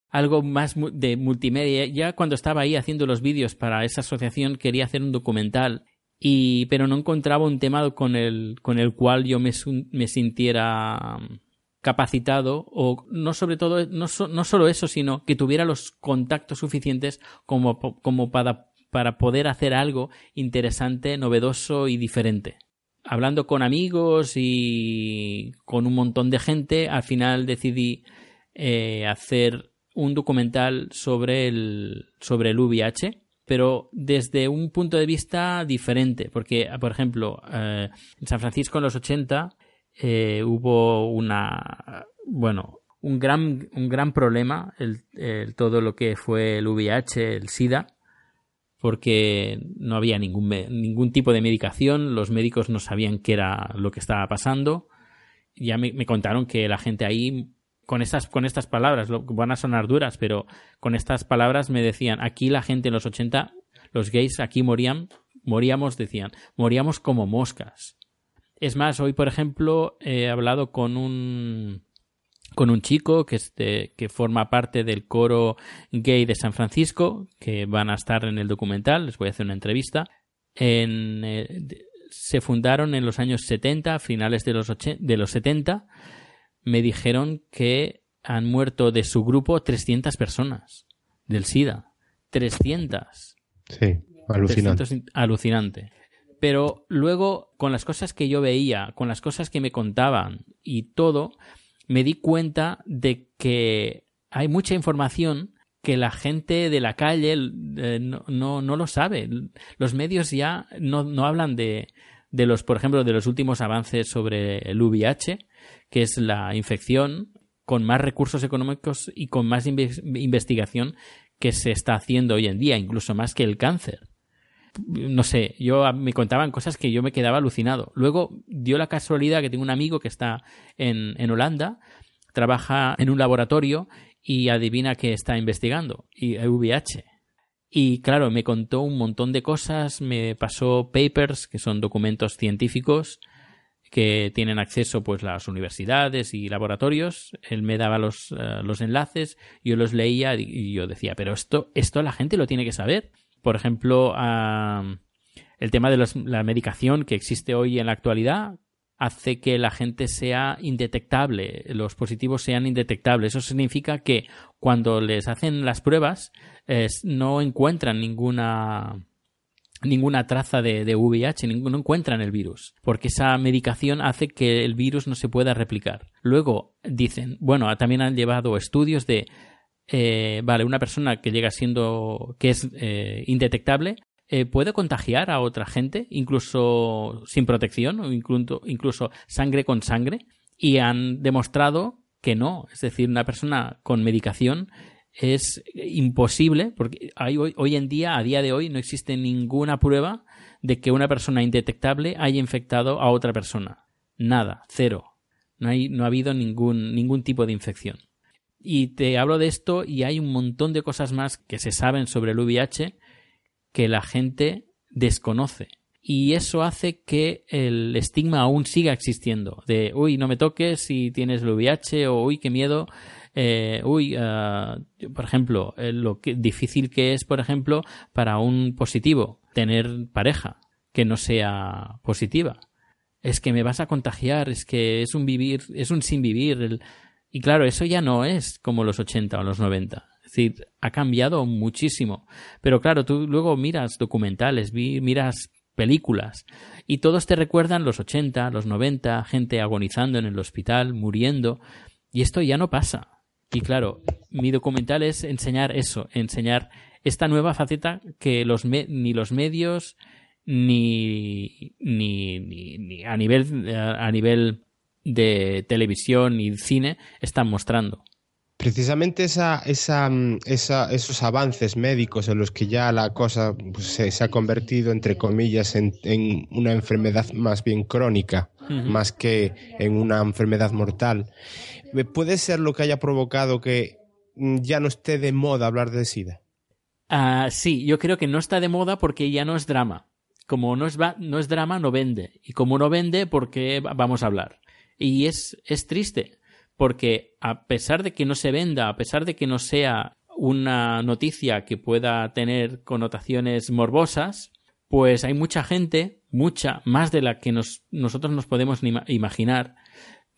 Speaker 3: algo más de multimedia. Ya cuando estaba ahí haciendo los vídeos para esa asociación quería hacer un documental y pero no encontraba un tema con el con el cual yo me, me sintiera um, capacitado o no sobre todo no, no solo eso sino que tuviera los contactos suficientes como, como para, para poder hacer algo interesante novedoso y diferente hablando con amigos y con un montón de gente al final decidí eh, hacer un documental sobre el, sobre el VIH, pero desde un punto de vista diferente, porque, por ejemplo, eh, en San Francisco en los 80 eh, hubo una, bueno, un gran, un gran problema, el, todo lo que fue el VIH, el SIDA, porque no había ningún, ningún tipo de medicación, los médicos no sabían qué era lo que estaba pasando. Ya me, me contaron que la gente ahí con estas, con estas palabras, van a sonar duras, pero con estas palabras me decían, aquí la gente en los 80, los gays aquí morían moríamos, decían, moríamos como moscas. Es más, hoy, por ejemplo, he hablado con un con un chico que, este, que forma parte del coro gay de San Francisco, que van a estar en el documental, les voy a hacer una entrevista. En, eh, se fundaron en los años 70, finales de los, de los 70. Me dijeron que han muerto de su grupo 300 personas del SIDA. 300.
Speaker 2: Sí, alucinante.
Speaker 3: 300, alucinante. Pero luego, con las cosas que yo veía, con las cosas que me contaban y todo, me di cuenta de que hay mucha información que la gente de la calle eh, no, no, no, lo sabe. Los medios ya no, no hablan de, de los, por ejemplo, de los últimos avances sobre el VIH, que es la infección con más recursos económicos y con más investigación que se está haciendo hoy en día, incluso más que el cáncer. No sé, yo me contaban cosas que yo me quedaba alucinado. Luego dio la casualidad que tengo un amigo que está en, en Holanda, trabaja en un laboratorio y adivina que está investigando, y VIH. Y claro, me contó un montón de cosas, me pasó papers, que son documentos científicos que tienen acceso pues las universidades y laboratorios. Él me daba los, uh, los enlaces, yo los leía y yo decía, pero esto, esto la gente lo tiene que saber. Por ejemplo, el tema de la medicación que existe hoy en la actualidad hace que la gente sea indetectable, los positivos sean indetectables. Eso significa que cuando les hacen las pruebas no encuentran ninguna ninguna traza de, de VIH, no encuentran el virus, porque esa medicación hace que el virus no se pueda replicar. Luego dicen, bueno, también han llevado estudios de, eh, vale, una persona que llega siendo, que es eh, indetectable, eh, puede contagiar a otra gente, incluso sin protección, o incluso, incluso sangre con sangre, y han demostrado que no, es decir, una persona con medicación es imposible, porque hay, hoy, hoy en día, a día de hoy, no existe ninguna prueba de que una persona indetectable haya infectado a otra persona. Nada, cero. No, hay, no ha habido ningún, ningún tipo de infección. Y te hablo de esto y hay un montón de cosas más que se saben sobre el VIH que la gente desconoce. Y eso hace que el estigma aún siga existiendo. De, uy, no me toques si tienes el VIH o uy, qué miedo. Eh, uy, uh, por ejemplo, eh, lo que, difícil que es, por ejemplo, para un positivo tener pareja que no sea positiva. Es que me vas a contagiar, es que es un vivir, es un sin vivir. El... Y claro, eso ya no es como los 80 o los 90. Es decir, ha cambiado muchísimo. Pero claro, tú luego miras documentales, miras películas y todos te recuerdan los 80, los 90, gente agonizando en el hospital, muriendo. Y esto ya no pasa. Y claro, mi documental es enseñar eso, enseñar esta nueva faceta que los ni los medios ni, ni, ni, ni a nivel a nivel de televisión y cine están mostrando.
Speaker 2: Precisamente esa, esa, mm, esa, esos avances médicos en los que ya la cosa pues, se, se, ha convertido, entre comillas, en, en, una enfermedad más bien crónica, uh -huh. más que en una enfermedad mortal, ¿puede ser lo que haya provocado que mm, ya no esté de moda hablar de SIDA?
Speaker 3: Uh, sí, yo creo que no está de moda porque ya no es drama. Como no es, no es drama, no vende. Y como no vende, ¿por qué vamos a hablar? Y es, es triste porque a pesar de que no se venda, a pesar de que no sea una noticia que pueda tener connotaciones morbosas, pues hay mucha gente, mucha, más de la que nos, nosotros nos podemos imaginar.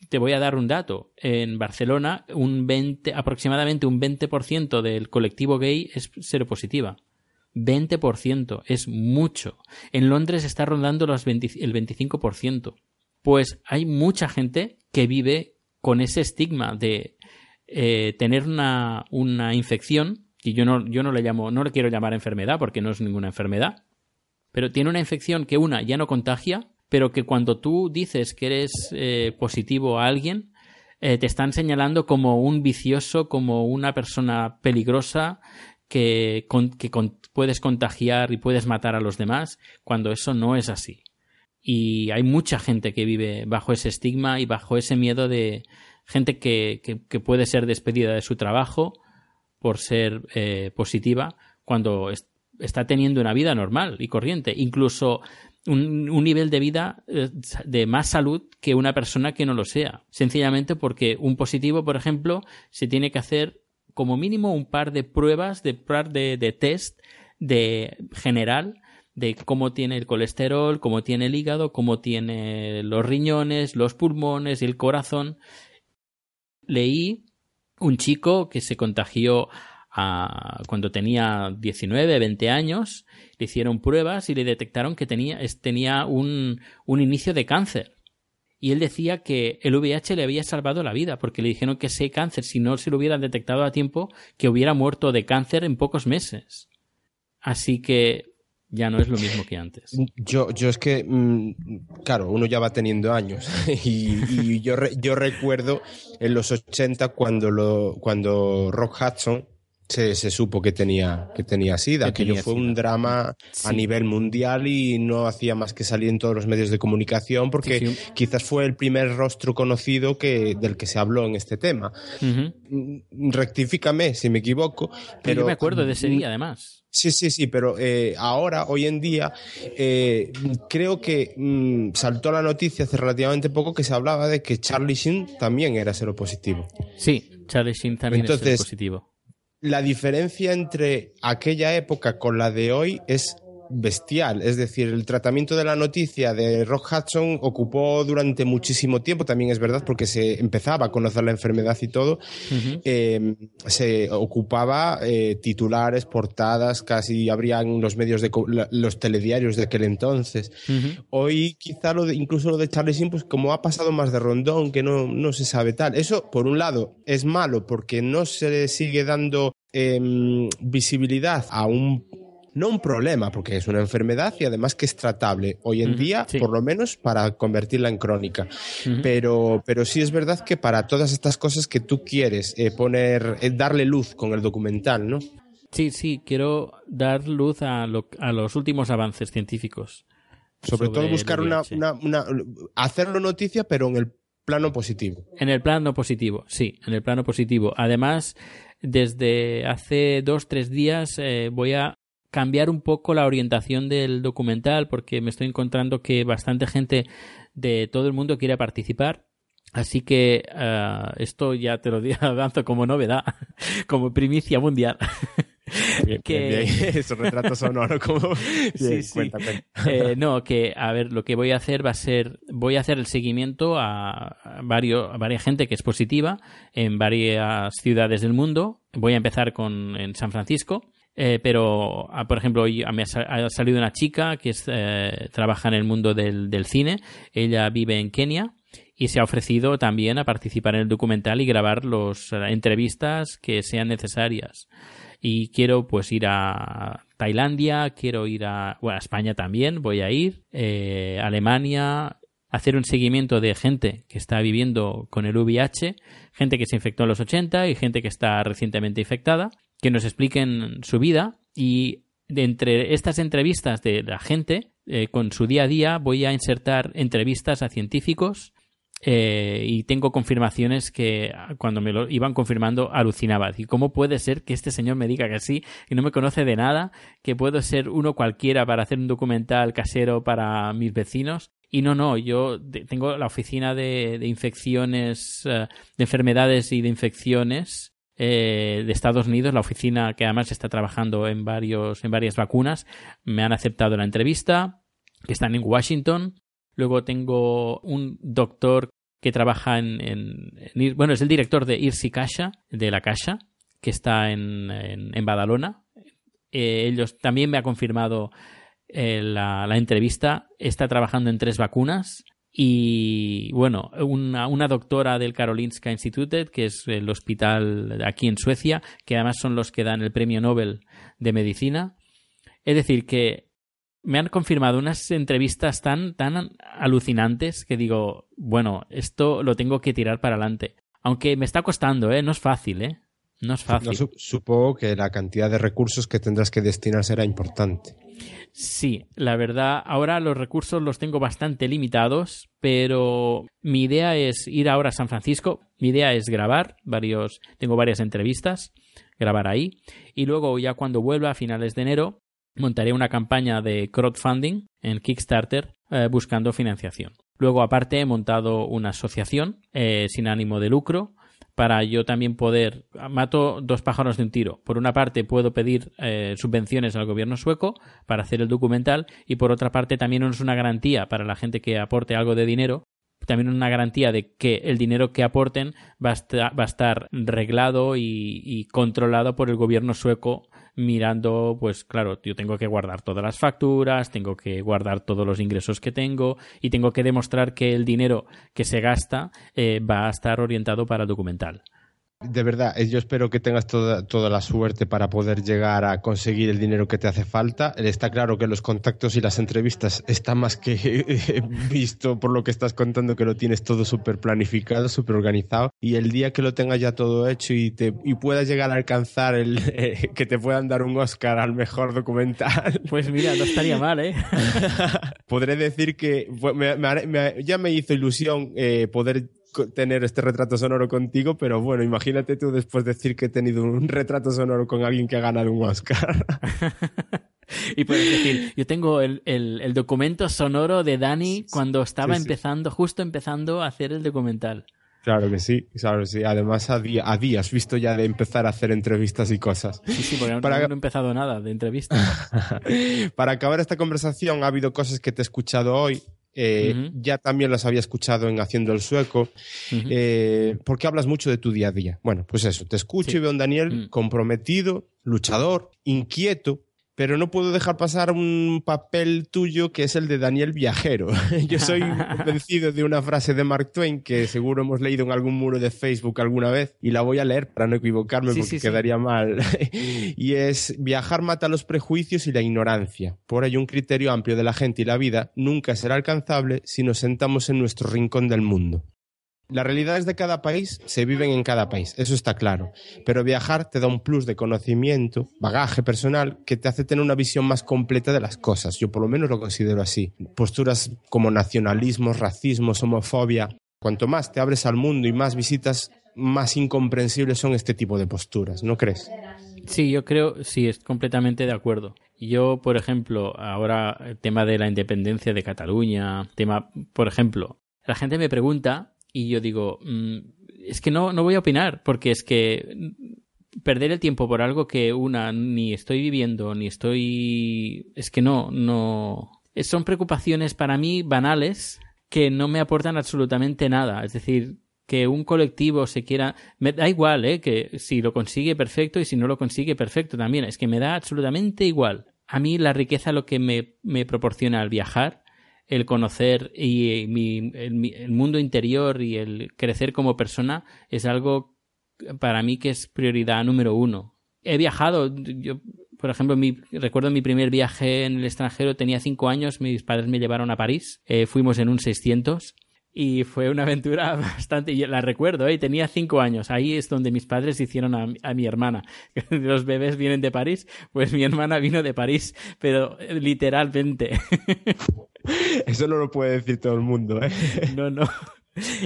Speaker 3: Te voy a dar un dato. En Barcelona, un 20, aproximadamente un 20% del colectivo gay es seropositiva. 20% es mucho. En Londres está rondando los 20, el 25%. Pues hay mucha gente que vive con ese estigma de eh, tener una, una infección, y yo no, yo no le llamo, no le quiero llamar enfermedad porque no es ninguna enfermedad, pero tiene una infección que una ya no contagia, pero que cuando tú dices que eres eh, positivo a alguien, eh, te están señalando como un vicioso, como una persona peligrosa que, que puedes contagiar y puedes matar a los demás, cuando eso no es así. Y hay mucha gente que vive bajo ese estigma y bajo ese miedo de gente que, que, que puede ser despedida de su trabajo por ser eh, positiva cuando está teniendo una vida normal y corriente, incluso un, un, nivel de vida eh, de más salud que una persona que no lo sea. Sencillamente porque un positivo, por ejemplo, se tiene que hacer como mínimo un par de pruebas, de, de, de test de general de cómo tiene el colesterol, cómo tiene el hígado, cómo tiene los riñones, los pulmones el corazón. Leí un chico que se contagió cuando tenía 19, 20 años, le hicieron pruebas y le detectaron que tenía, tenía un, un inicio de cáncer. Y él decía que el VIH le había salvado la vida, porque le dijeron que ese cáncer, si no se lo hubieran detectado a tiempo, que hubiera muerto de cáncer en pocos meses. Así que ya no es lo mismo que antes.
Speaker 2: Yo, yo es que, mm, claro, uno ya va teniendo años y, yo, yo recuerdo en los 80 cuando, lo, cuando Rock Hudson se, se, supo que tenía, que tenía SIDA. Que Aquello fue un drama a nivel mundial y no hacía más que salir en todos los medios de comunicación porque quizás fue el primer rostro conocido que, del que se habló en este tema. Mm, rectifícame si me equivoco. Pero
Speaker 3: yo me acuerdo de ese día, además.
Speaker 2: Sí, sí, sí, pero eh, ahora, hoy en día, eh, creo que mm, saltó la noticia hace relativamente poco que se hablaba de que Charlie Sheen también era seropositivo.
Speaker 3: Sí, Charlie Sheen también es seropositivo
Speaker 2: la diferencia entre aquella época con la de hoy es bestial. Es decir, el tratamiento de la noticia de Rock Hudson ocupó durante muchísimo tiempo, también es verdad, porque se empezaba a conocer la enfermedad y todo. Em, se ocupaba eh, titulares, portadas, casi habrían los medios de los telediarios de aquel entonces. Hoy, quizá lo de, incluso lo de Charlie Sheen, pues como ha pasado más de rondón, que no, no se sabe tal. Eso, por un lado, es malo porque no se le sigue dando em, visibilidad a un no un problema, porque es una enfermedad y además que es tratable hoy en día, por lo menos para convertirla en crónica. pero, pero sí es verdad que para todas estas cosas que tú quieres eh, poner, eh, darle luz con el documental, ¿no?
Speaker 3: Sí, sí, quiero dar luz a, a los últimos avances científicos.
Speaker 2: Sobre, todo buscar una, una, una, hacerlo noticia, pero en el plano positivo.
Speaker 3: En el plano positivo, sí, en el plano positivo. Además, desde hace dos, tres días eh, voy a cambiar un poco la orientación del documental porque me estoy encontrando que bastante gente de todo el mundo quiere participar. Así que uh, esto ya te lo avanzo como novedad, como primicia mundial.
Speaker 2: Bien, que bien, bien. Retrato sonoro como
Speaker 3: sí, sí. Eh, no que a ver lo que voy a hacer va a ser voy a hacer el seguimiento a, varios a varias gente que es positiva en varias ciudades del mundo voy a empezar con en San Francisco eh, pero, ah, por ejemplo, hoy me ha salido una chica que eh, trabaja en el mundo del, cine. Ella vive en Kenia y se ha ofrecido también a participar en el documental y grabar las eh, entrevistas que sean necesarias. Y quiero pues ir a Tailandia, quiero ir a, bueno, a España también, voy a ir, Alemania, hacer un seguimiento de gente que está viviendo con el VIH, gente que se infectó en los 80 y gente que está recientemente infectada que nos expliquen su vida y de entre estas entrevistas de la gente eh, con su día a día voy a insertar entrevistas a científicos eh, y tengo confirmaciones que cuando me lo iban confirmando alucinaba. ¿Y cómo puede ser que este señor me diga que sí, que no me conoce de nada, que puedo ser uno cualquiera para hacer un documental casero para mis vecinos? Y no, no, yo tengo la oficina de, infecciones, eh, de enfermedades y de infecciones eh, de Estados Unidos, la oficina que además está trabajando en, varios, en varias vacunas, me han aceptado la entrevista, que están en Washington. Luego tengo un doctor que trabaja en, bueno, es el director de Irsi Kasha, de la Kasha, que está en, en, Badalona. Eh, ellos también me ha confirmado eh, la, entrevista. Está trabajando en tres vacunas. Y bueno, una, una, doctora del Karolinska Institutet, que es el hospital aquí en Suecia, que además son los que dan el premio Nobel de Medicina. Es decir, que me han confirmado unas entrevistas tan, tan alucinantes que digo, bueno, esto lo tengo que tirar para adelante. Aunque me está costando, ¿eh? No es fácil, ¿eh? No es fácil.
Speaker 2: supongo que la cantidad de recursos que tendrás que destinar será importante.
Speaker 3: Sí, la verdad, ahora los recursos los tengo bastante limitados, pero mi idea es ir ahora a San Francisco. Mi idea es grabar varios, tengo varias entrevistas, grabar ahí, y luego ya cuando vuelva a finales de enero, montaré una campaña de crowdfunding en Kickstarter eh, buscando financiación. Luego, aparte, he montado una asociación eh, sin ánimo de lucro para yo también poder mato dos pájaros de un tiro. Por una parte puedo pedir eh, subvenciones al gobierno sueco para hacer el documental y por otra parte también es una garantía para la gente que aporte algo de dinero también una garantía de que el dinero que aporten va a estar, reglado y, controlado por el gobierno sueco mirando, pues claro, yo tengo que guardar todas las facturas, tengo que guardar todos los ingresos que tengo y tengo que demostrar que el dinero que se gasta eh, va a estar orientado para el documental.
Speaker 2: De verdad, eh, yo espero que tengas toda, toda la suerte para poder llegar a conseguir el dinero que te hace falta. Está claro que los contactos y las entrevistas están más que visto por lo que estás contando, que lo tienes todo súper planificado, súper organizado. Y el día que lo tengas ya todo hecho y, te, y puedas llegar a alcanzar el que te puedan dar un Oscar al mejor documental.
Speaker 3: Pues mira, no estaría mal, ¿eh?
Speaker 2: Podré decir que ya me hizo ilusión eh, poder tener este retrato sonoro contigo, pero bueno, imagínate tú después decir que he tenido un retrato sonoro con alguien que ha ganado un Oscar.
Speaker 3: y puedes decir, yo tengo el, el, documento sonoro de Dani cuando estaba empezando, justo empezando a hacer el documental.
Speaker 2: Claro que sí, claro que sí. Además, a, día, a días visto ya de empezar a hacer entrevistas y cosas.
Speaker 3: Sí, sí, porque no, Para... no he empezado nada de entrevistas.
Speaker 2: Para acabar esta conversación, ha habido cosas que te he escuchado hoy eh, ya también las había escuchado en Haciendo el Sueco, eh, porque hablas mucho de tu día a día. Bueno, pues eso, te escucho y veo a un Daniel mm. comprometido, luchador, inquieto, pero no puedo dejar pasar un papel tuyo que es el de Daniel Viajero. Yo soy convencido de una frase de Mark Twain que seguro hemos leído en algún muro de Facebook alguna vez y la voy a leer para no equivocarme porque quedaría mal. y es, viajar mata los prejuicios y la ignorancia. Por ello, un criterio amplio de la gente y la vida nunca será alcanzable si nos sentamos en nuestro rincón del mundo. Las realidades de cada país se viven en cada país, eso está claro. Pero viajar te da un plus de conocimiento, bagaje personal, que te hace tener una visión más completa de las cosas. Yo por lo menos lo considero así. Posturas como nacionalismo, racismo, homofobia. Cuanto más te abres al mundo y más visitas, más incomprensibles son este tipo de posturas, ¿no crees?
Speaker 3: Sí, yo creo, sí, es completamente de acuerdo. Yo, por ejemplo, ahora el tema de la independencia de Cataluña, tema, por ejemplo, la gente me pregunta y yo digo, mm, es que no, no voy a opinar, porque es que perder el tiempo por algo que una ni estoy viviendo, ni estoy... Es que no, no... Son preocupaciones para mí banales que no me aportan absolutamente nada. Es decir, que un colectivo se quiera... Me da igual, ¿eh? Que si lo consigue, perfecto, y si no lo consigue, perfecto también. Es que me da absolutamente igual. A mí la riqueza lo que me, me proporciona al viajar el conocer y el, mundo interior y el crecer como persona es algo para mí que es prioridad número uno. He viajado, yo, por ejemplo, mi, recuerdo mi primer viaje en el extranjero, tenía cinco años, mis padres me llevaron a París, eh, fuimos en un 600 y fue una aventura bastante, y la recuerdo, ¿eh? tenía cinco años, ahí es donde mis padres hicieron a, a, mi hermana. Los bebés vienen de París, pues mi hermana vino de París, pero eh, literalmente.
Speaker 2: Eso no lo puede decir todo el mundo, ¿eh?
Speaker 3: No, no.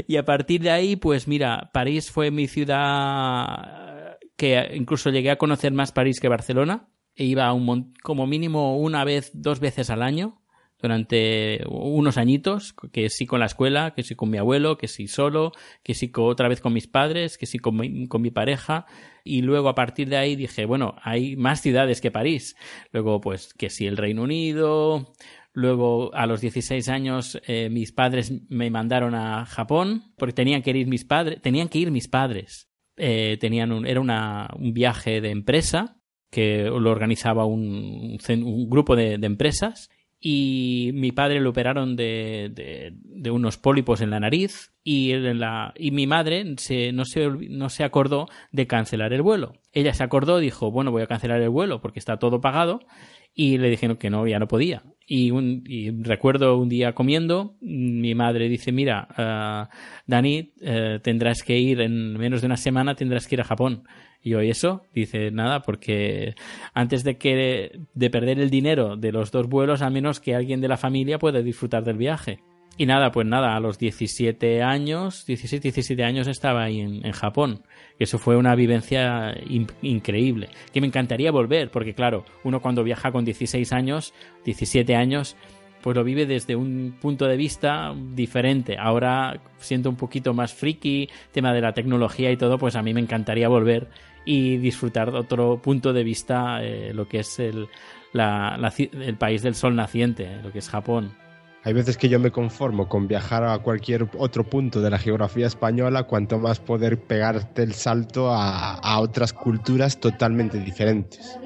Speaker 3: Y a partir de ahí, pues mira, París fue mi ciudad que incluso llegué a conocer más París que Barcelona. E iba un como mínimo una vez, dos veces al año durante unos añitos, que sí con la escuela, que sí con mi abuelo, que sí solo, que sí otra vez con mis padres, que sí con mi, con mi pareja. Y luego a partir de ahí dije, bueno, hay más ciudades que París. Luego, pues, que sí el Reino Unido, Luego, a los 16 años, eh, mis padres me mandaron a Japón porque tenían que ir mis padres. Tenían que ir mis padres. Eh, tenían un, era una, un viaje de empresa que lo organizaba un, un grupo de, de, empresas y mi padre lo operaron de, de, de, unos pólipos en la nariz y, en la, y mi madre se, no, se, no se acordó de cancelar el vuelo. Ella se acordó, dijo, bueno, voy a cancelar el vuelo porque está todo pagado y le dijeron que no, ya no podía. Y, un, recuerdo un día comiendo, mi madre dice, mira, uh, Dani, uh, tendrás que ir en menos de una semana, tendrás que ir a Japón. Y hoy eso, dice, nada, porque antes de que de perder el dinero de los dos vuelos, al menos que alguien de la familia pueda disfrutar del viaje. y nada, pues nada, a los 17 años, 16, 17 años estaba ahí en Japón. Eso fue una vivencia in- increíble, que me encantaría volver, porque claro, uno cuando viaja con 16 años, 17 años, pues lo vive desde un punto de vista diferente. Ahora siento un poquito más friki, tema de la tecnología y todo, pues a mí me encantaría volver y disfrutar de otro punto de vista, eh, lo que es el, el país del sol naciente, lo que es Japón.
Speaker 2: Hay veces que yo me conformo con viajar a cualquier otro punto de la geografía española, cuanto más poder pegarte el salto a, otras culturas totalmente diferentes.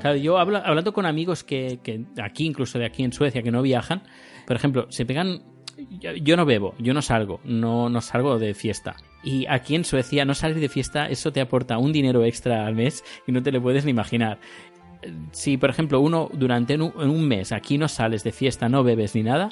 Speaker 3: Claro, yo hablando con amigos que, aquí, incluso de aquí en Suecia, que no viajan, por ejemplo, se pegan. Yo, yo no bebo, yo no salgo, no, no salgo de fiesta. Y aquí en Suecia, no salir de fiesta, eso te aporta un dinero extra al mes y no te lo puedes ni imaginar. Si, por ejemplo, uno durante un, mes aquí no sales de fiesta, no bebes ni nada,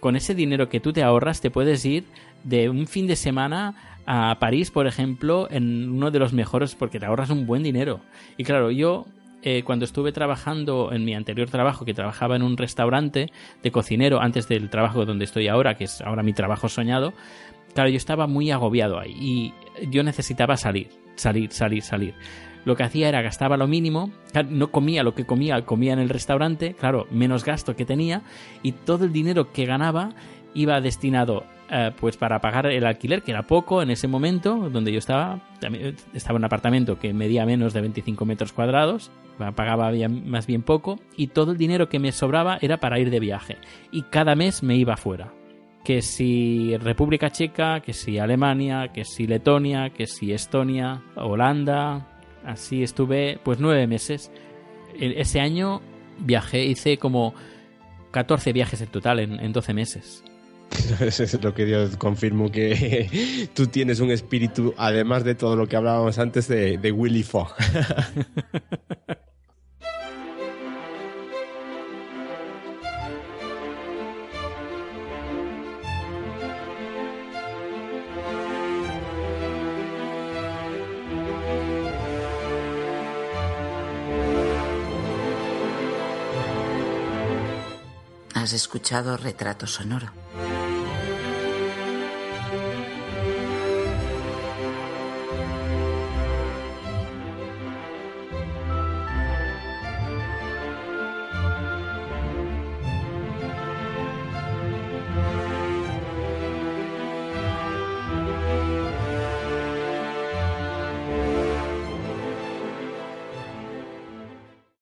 Speaker 3: con ese dinero que tú te ahorras te puedes ir de un fin de semana a París, por ejemplo, en uno de los mejores porque te ahorras un buen dinero. Y claro, yo eh, cuando estuve trabajando en mi anterior trabajo, que trabajaba en un restaurante de cocinero antes del trabajo donde estoy ahora, que es ahora mi trabajo soñado, claro, yo estaba muy agobiado ahí y yo necesitaba salir, salir, salir, salir. Lo que hacía era gastaba lo mínimo, no comía lo que comía, comía en el restaurante, claro, menos gasto que tenía y todo el dinero que ganaba iba destinado eh, pues para pagar el alquiler, que era poco en ese momento, donde yo estaba, también estaba en un apartamento que medía menos de 25 metros cuadrados, pagaba más bien poco, y todo el dinero que me sobraba era para ir de viaje. Y cada mes me iba fuera. Que si República Checa, que si Alemania, que si Letonia, que si Estonia, Holanda, así estuve pues nueve meses. E- Ese año viajé, hice como 14 viajes en total en, en 12 meses.
Speaker 2: Eso es lo que yo confirmo que tú tienes un espíritu, además de todo lo que hablábamos antes de, de Willy Fogg.
Speaker 1: Has escuchado Retrato Sonoro,